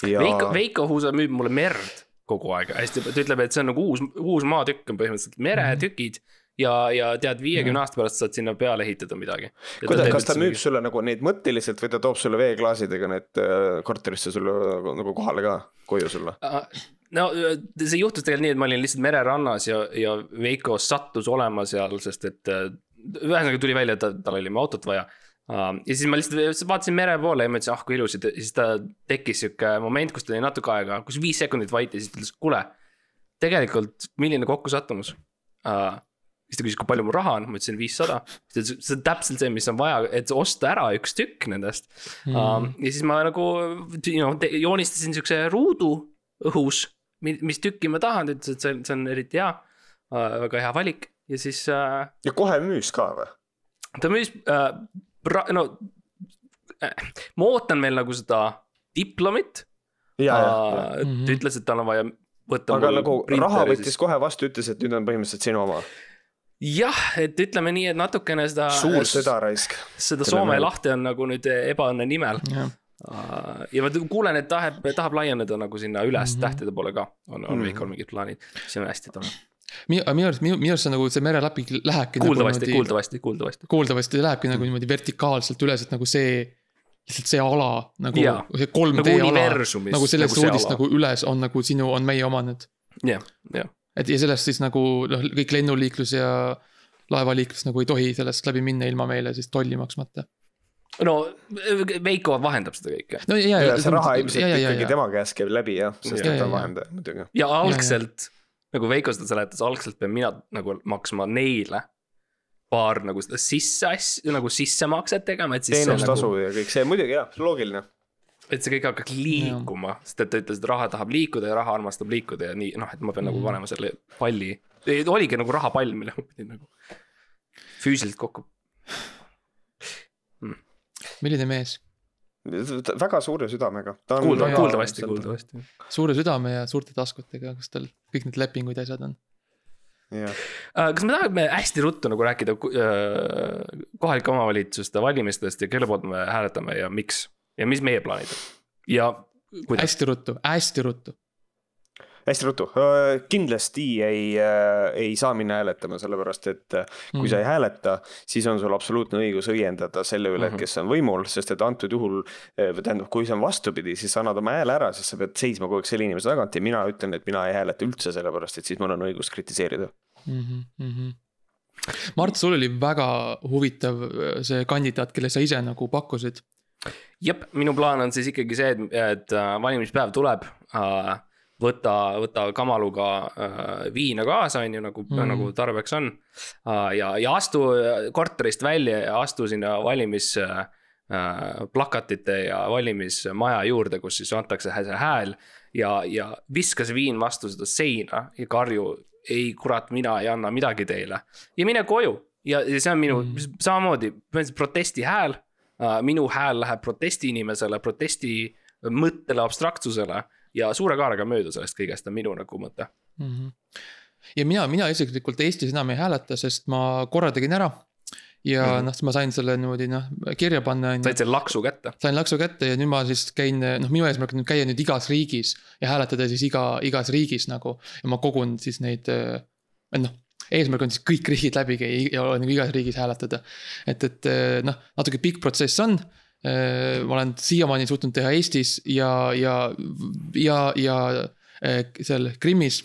S3: ja
S4: Veiko, Veiko Huusa müüb mulle merd kogu aeg hästi, ta ütleb, et see on nagu uus, uus maatükk on põhimõtteliselt meretükid ja, ja tead, viiekümne aasta pärast saad sinna peale ehitada midagi.
S3: kuidas, kas ta müüb sulle nagu neid mõtteliselt või ta toob sulle veeklaasidega need äh, korterisse sulle nagu, nagu kohale ka, koju sulle?
S4: no see juhtus tegelikult nii, et ma olin lihtsalt mererannas ja, ja Veiko sattus olema seal, sest et äh, ühesõnaga tuli välja, et ta- tal oli autot vaja. ja siis ma lihtsalt vaatasin mere poole ja mõtlesin, ah kui ilus ja ta- siis ta tekkis sihuke moment, kus ta oli natuke aega, kus viis sekundit vait ja siis ta ütles, kuule. tegelikult, milline kokkusattumus uh,. Siis ta küsis, kui palju mul raha on, ma ütlesin viissada. siis ta ütles, see on täpselt see, mis on vaja, et osta ära üks tükk nendest
S2: Mm.
S4: um,. ja siis ma nagu you know, joonistasin siukse ruudu õhus, mis tükki ma tahan, ta ütles, et see on, see on eriti hea uh,. väga hea valik ja siis uh,
S3: ja kohe müüs ka või?
S4: ta müüs uh,, no äh, ma ootan veel nagu seda diplomit.
S3: ja, ja, ja.
S4: ta
S2: Mhm.
S4: ütles, et tal on vaja võtta.
S3: aga nagu raha võttis kohe vastu, ütles, et nüüd on põhimõtteliselt sinu oma.
S4: jah, et ütleme nii, et natukene seda.
S3: suur süda raisk.
S4: seda
S3: Tere
S4: Soome
S3: meelde.
S4: lahte on nagu nüüd ebaõnne nimel. ja ma kuulen, et tahab, tahab laieneda nagu sinna üles
S2: Mhm.
S4: tähtede poole ka, on, on
S3: Mhm.
S4: Veikol mingid plaanid, see on hästi tore.
S2: minu, minu arust, minu, minu arust see nagu see mereläpi lähebki.
S4: kuuldavasti, kuuldavasti, kuuldavasti.
S2: kuuldavasti lähebki nagu niimoodi vertikaalselt üles, et nagu see, lihtsalt see ala nagu see 3D
S4: nagu
S2: ala. nagu sellest ruudist nagu üles on nagu sinu, on meie oma nüüd.
S4: jah, jah.
S2: Et ja sellest siis nagu noh, kõik lennuliiklus ja laevaliiklus nagu ei tohi sellest läbi minna ilma meile siis tolli maksmata.
S4: no Veiko vahendab seda kõike
S2: no ja,
S3: ja see raha ilmselt
S2: ja, ja, ja,
S3: ikkagi tema käest käib läbi jah, sest
S2: Ja,
S3: ta on
S2: ja, ja.
S3: vahendaja muidugi.
S4: ja algselt nagu Veiko seda seletas, algselt pean mina nagu maksma neile paar nagu seda sisse asja, nagu sissemakset tegema, et siis see
S3: teenustasu
S4: nagu,
S3: ja kõik see muidugi jah, loogiline.
S4: Et see kõik hakkaks liikuma, sest et ta ütles, et raha tahab liikuda ja raha armastab liikuda ja nii, noh, et ma pean nagu
S2: Mhm.
S4: panema selle palli. oligi nagu rahapall, mille ma pidin nagu füüsiliselt kokku.
S2: milline mees,
S3: väga suure südamega.
S4: kuulda, kuuldavasti, kuuldavasti.
S2: suure südame ja suurte taskutega, kas tal kõik need lepingud ja asjad on?
S3: jah,
S4: Äh, kas me tahame hästi ruttu nagu rääkida äh, kohalike omavalitsuste valimistest ja kelle poolt me hääletame ja miks ja mis meie plaanid on? ja Kuidas?
S2: hästi ruttu, hästi ruttu.
S3: hästi ruttu, kindlasti ei, ei saa minna hääletama, sellepärast et äh, kui
S2: Mhm.
S3: sa ei hääleta, siis on sul absoluutne õigus õiendada selle üle, et
S4: Mhm.
S3: kes on võimul, sest et antud juhul. tähendab, kui see on vastupidi, siis sa annad oma hääle ära, sest sa pead seisma kogu aeg selle inimese tagant ja mina ütlen, et mina ei hääleta üldse, sellepärast et siis mul on õigus kritiseerida.
S2: mm. -hmm. Mart, sul oli väga huvitav äh, see kandidaat, kelle sa ise nagu pakkusid.
S4: jep, minu plaan on siis ikkagi see, et, et äh, valimispäev tuleb äh,. võta, võta kamaluga äh, viina kaasa, on ju, nagu mm.,
S2: Mhm.
S4: nagu tarbeks on äh,. ja, ja astu korterist välja ja astu sinna valimis äh, äh, plakatite ja valimismaja juurde, kus siis antakse see hääl. ja, ja viska see viin vastu seda seina ja karju, ei kurat, mina ei anna midagi teile ja mine koju ja, ja see on minu
S2: Mm.
S4: samamoodi protesti hääl. Minu hääl läheb protesti inimesele, protesti mõttele, abstraktsusele ja suure kaarega mööda sellest kõigest on minu nagu mõte.
S2: mm. -hmm. ja mina, mina isiklikult Eestis enam ei hääleta, sest ma korra tegin ära. ja mm. -hmm. noh, ma sain selle niimoodi noh kirja panna
S4: said selle laksu kätte?
S2: sain laksu kätte ja nüüd ma siis käin, noh, minu eesmärk on nüüd käia nüüd igas riigis ja hääletada siis iga, igas riigis nagu. ja ma kogun siis neid, noh, eesmärk on siis kõik riigid läbi käia ja nagu igas riigis hääletada. et, et eh, noh, natuke pikk protsess on. ma olen siiamaani suutnud teha Eestis ja, ja, ja, ja eh, seal Krimmis.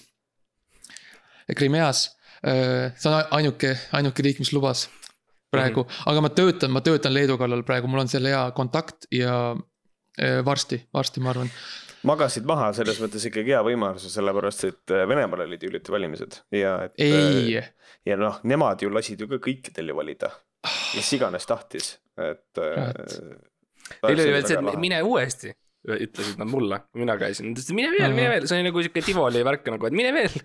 S2: Krimeas, see on ainuke, ainuke riik, mis lubas praegu, aga ma töötan, ma töötan Leedu kallal praegu, mul on seal hea kontakt ja eh, varsti, varsti ma arvan.
S3: Magasid maha selles mõttes ikkagi hea võimaluse, sellepärast et äh, Venemaal olid ju hiljuti valimised ja et.
S2: ei,
S3: ja noh, nemad ju lasid ju ka kõikidel ju valida, mis iganes tahtis, et.
S2: Kurat.
S4: Neil oli veel see, et mine uuesti, ütlesid nad mulle, kui mina käisin, nad ütlesid mine veel, mine veel, see oli nagu sihuke Tivoli värk nagu, et mine veel.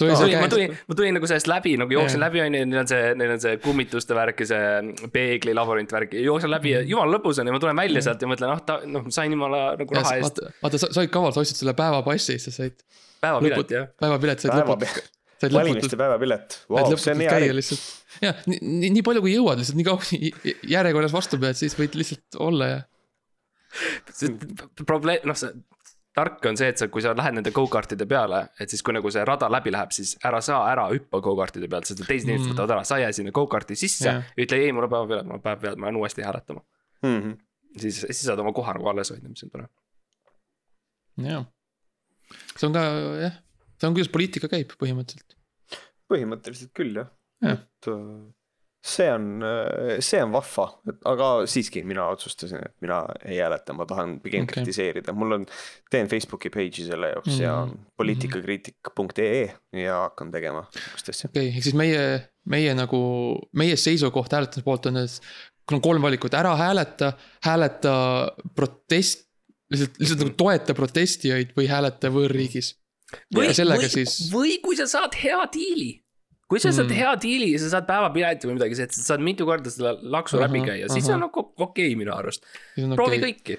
S4: Ma tulin, ma tulin, ma tulin nagu sellest läbi nagu jooksen
S2: Jaa.
S4: läbi on ju, neil on see, neil on see kummituste värk ja see peegli labürint värk ja jooksen läbi ja jumala lõbus on ja ma tulen välja sealt ja mõtlen, ah ta noh, sain jumala nagu raha eest
S2: vaata, sa olid kaval, sa ostsid selle päevapassi, sa said
S4: päevapilet jah.
S2: päevapilet, said
S3: päeva
S2: lõputult, said
S3: valimiste päevapilet, vau, see on hea äri.
S2: lihtsalt. jah, nii, nii, nii palju kui jõuad lihtsalt, nii kaua kui järjekorras vastu pead, siis võid lihtsalt olla ja.
S4: probleem, noh see tark on see, et sa, kui sa lähed nende go-kartide peale, et siis kui nagu see rada läbi läheb, siis ära saa ära hüppa go-kartide pealt, sest teised inimesed
S2: Mm.
S4: võtavad ära, sa jää sinna go-karti sisse ja ütle ei, mul on päevapilet, mul on päevapilet, ma lähen uuesti hääletama.
S3: Mhm.
S4: siis, siis saad oma koha nagu alles hoida, mis on tore.
S2: jah. see on ka jah, see on, kuidas poliitika käib põhimõtteliselt.
S3: põhimõtteliselt küll jah
S2: Jah.
S3: et äh, see on, see on vahva, aga siiski mina otsustasin, et mina ei hääleta, ma tahan pigem okay. kritiseerida, mul on, teen Facebooki page'i selle jaoks mm -hmm. ja
S2: Mhm.
S3: on poliitikakriitik.ee ja hakkan tegema sihukest asja.
S2: okei okay,, ehk siis meie, meie nagu, meie seisukoht hääletamise poolt on, et kui on kolm valikut, ära hääleta, hääleta protest, lihtsalt, lihtsalt nagu toeta protestijaid või hääleta võõrriigis.
S4: või,
S2: siis,
S4: või kui sa saad hea diili. Kui sa saad
S2: Mm.
S4: hea diili ja sa saad päevapileti või midagi, sa saad mitu korda selle laksu
S2: Ahah,
S4: läbi käia, siis
S2: ahah.
S4: on okei okay, minu arust. proovi
S2: okei.
S4: kõiki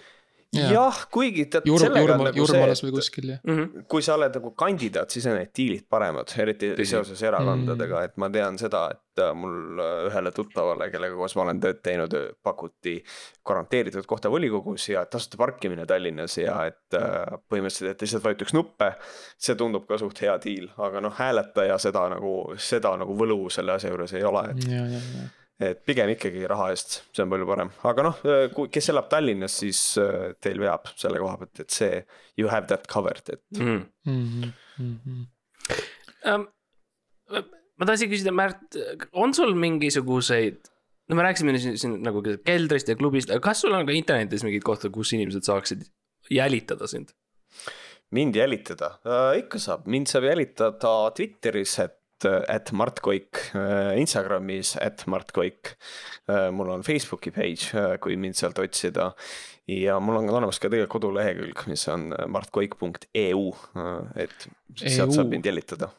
S3: jah, kuigi tead
S2: Jurm,
S3: sellega on
S2: Jurm,
S3: nagu
S2: Jurmalas
S3: see
S2: või, kuskil
S4: mm. -hmm.
S3: kui sa oled nagu kandidaat, siis on need diilid paremad, eriti
S4: Tõsi.
S3: seoses erakondadega, et ma tean seda, et äh, mul äh, ühele tuttavale, kellega koos ma olen tööd teinud, pakuti garanteeritud kohta volikogus ja tasuta parkimine Tallinnas ja et äh, põhimõtteliselt, et lihtsalt vajutaks nuppe. see tundub ka suht hea diil, aga noh, hääletaja seda nagu, seda nagu võlu selle asja juures ei ole, et
S2: ja, ja, ja.
S3: Et pigem ikkagi raha eest, see on palju parem, aga noh, kui, kes elab Tallinnas, siis äh, teil veab selle koha pealt, et see you have that covered, et
S4: Mm
S2: Mhm, mhm.
S4: um,. ma tahtsin küsida, Märt, on sul mingisuguseid, no me rääkisime siin, siin nagu keldrist ja klubist, aga kas sul on ka internetis mingeid kohti, kus inimesed saaksid jälitada sind?
S3: mind jälitada äh,, ikka saab, mind saab jälitada Twitteris, et, et Mart Koik äh,, Instagramis, et Mart Koik äh,. mul on Facebooki page äh,, kui mind sealt otsida. ja mul on olemas ka tegelikult kodulehekülg, mis on martkoik.eu et sealt
S2: EU.
S3: saab mind jälitada.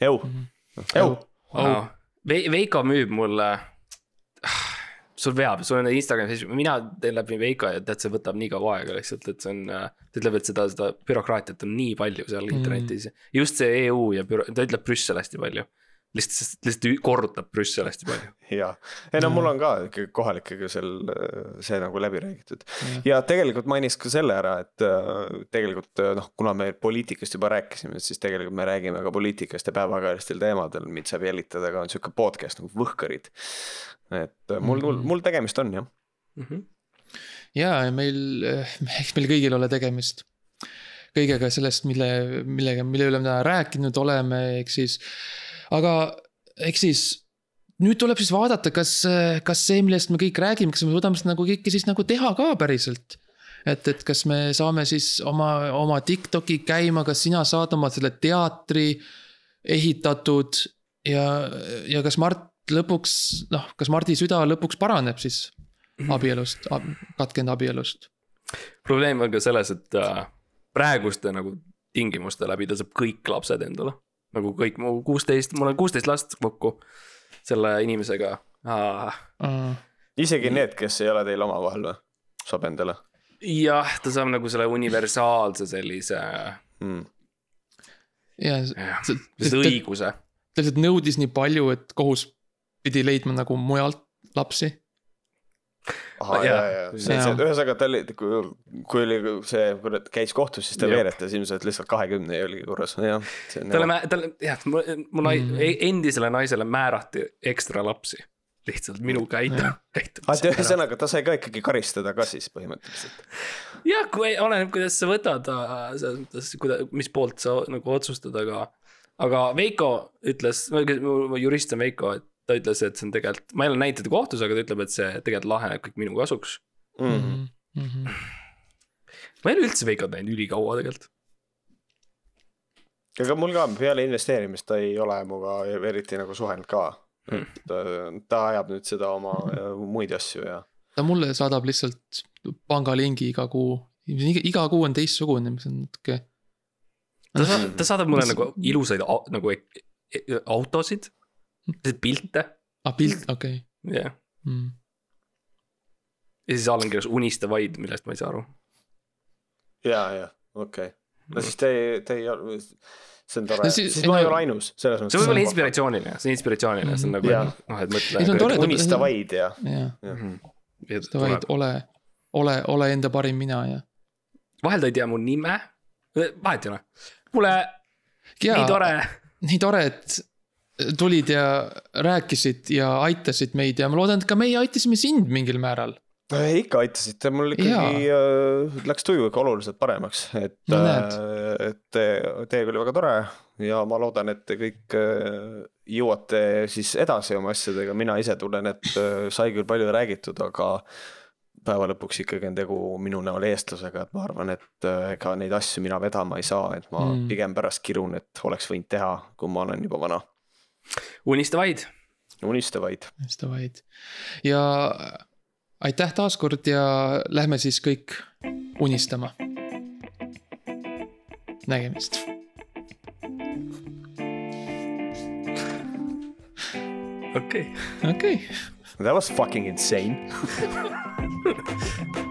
S3: EU,
S2: Mhm.
S3: EU,
S4: Veiko müüb mulle. Sul veab, sul on Instagram, mina teen läbi Veiko ja tead, see võtab nii kaua aega lihtsalt, et see on, ta ütleb, et seda, seda bürokraatiat on nii palju seal
S2: Mm.
S4: internetis. just see EU ja büro, ta ütleb Brüssel hästi palju. lihtsalt, lihtsalt korrutab Brüssel hästi palju.
S3: ja, ei no mul on ka ikkagi kohalikega seal äh, see nagu läbi räägitud
S2: Jah.
S3: ja tegelikult mainiks ka selle ära, et äh, tegelikult äh, noh, kuna me poliitikast juba rääkisime, siis tegelikult me räägime ka poliitikast ja päevakajalistel teemadel, mida saab jälitada ka on sihuke podcast nagu Võhkarid. et äh, mul, mul,
S2: Mhm.
S3: mul tegemist on jah.
S2: ja, ja meil, eks meil kõigil ole tegemist kõigega sellest, mille, millega, mille üle me täna rääkinud oleme, ehk siis. Aga eks siis nüüd tuleb siis vaadata, kas, kas see, millest me kõik räägime, kas me suudame seda nagu kõike siis nagu teha ka päriselt. et, et kas me saame siis oma, oma Tiktoki käima, kas sina saad oma selle teatri ehitatud ja, ja kas Mart lõpuks, noh, kas Mardi süda lõpuks paraneb siis abielust, katkenud abielust?
S4: probleem on ka selles, et äh, praeguste nagu tingimuste läbi ta saab kõik lapsed endale. Nagu kõik mu kuusteist, mul on kuusteist last kokku selle inimesega ah,.
S3: isegi need, kes ei ole teil omavahel või, saab endale
S4: jah, ta saab nagu selle universaalse sellise
S3: mm..
S2: ja ta-
S4: õiguse.
S2: ta lihtsalt nõudis nii palju, et kohus pidi leidma nagu mujalt lapsi.
S3: ahah, ja, ja, see, ühesõnaga ta oli, kui, kui oli see, kui ta käis kohtus, siis ta veeretas ilmselt lihtsalt kahekümne ja oli korras, jah.
S4: talle, talle, jah, mu, nai-
S2: Mm.
S4: endisele naisele määrati ekstra lapsi. lihtsalt minu käitu- käitumise.
S3: ühesõnaga, ta sai ka ikkagi karistada ka siis põhimõtteliselt.
S4: jah, kui oleneb, kuidas sa võtad, selles mõttes, kuida-, mis poolt sa nagu otsustad, aga. aga Veiko ütles, mu jurist on Veiko, et ta ütles, et see on tegelikult, ma ei ole näinud teda kohtus, aga ta ütleb, et see tegelikult laheneb kõik minu kasuks.
S3: Mm.
S2: -hmm.
S4: ma ei ole üldse Veikot näinud ülikaua tegelikult.
S3: aga mul ka peale investeerimist ta ei ole minuga eriti nagu suhelnud ka
S4: Hmm.
S3: ta, ta ajab nüüd seda oma äh, muid asju ja
S2: ta mulle saadab lihtsalt pangalingi iga kuu, iga, iga kuu on teistsugune, mis on natuke.
S4: ta saadab, ta saadab mulle
S2: Mis-
S4: nagu ilusaid nagu e- autosid, pilte,
S2: aa, pilt, okei
S4: jah.
S2: mm..
S4: ja siis all on kirjas unista vaid, millest ma ei saa aru.
S3: ja, ja okei okay., no siis te, te ei ole, see on tore
S2: No siis-
S3: siis, ma ei ole ainus, selles mõttes.
S4: see võib olla inspiratsiooniline, see on inspiratsiooniline, see on nagu
S3: Jaa.
S4: noh, et
S2: Ei, see on
S4: mõtle
S3: unista vaid ja,
S2: jah,
S4: Mhm.
S2: seda vaid ole, ole, ole enda parim mina ja.
S4: vahel ta ei tea mu nime, vahet ei ole. kuule, nii tore.
S2: nii tore, et tulid ja rääkisid ja aitasid meid ja ma loodan, et ka meie aitasime sind mingil määral.
S3: ikka aitasite, mul ikkagi äh, läks tuju ikka oluliselt paremaks, et
S2: No
S3: äh, et te- teiega oli väga tore ja ma loodan, et te kõik äh, jõuate siis edasi oma asjadega, mina ise tunnen, et sai küll palju räägitud, aga päeva lõpuks ikkagi on tegu minu näol eestlasega, et ma arvan, et ega neid asju mina vedama ei saa, et ma
S2: mm.
S3: pigem pärast kirun, et oleks võinud teha, kui ma olen juba vana.
S4: Unista vaid.
S3: unista vaid.
S2: seda vaid. ja aitäh taaskord ja lähme siis kõik unistama. nägemist.
S4: okei okay..
S2: okei okay.,
S3: That was fucking insane.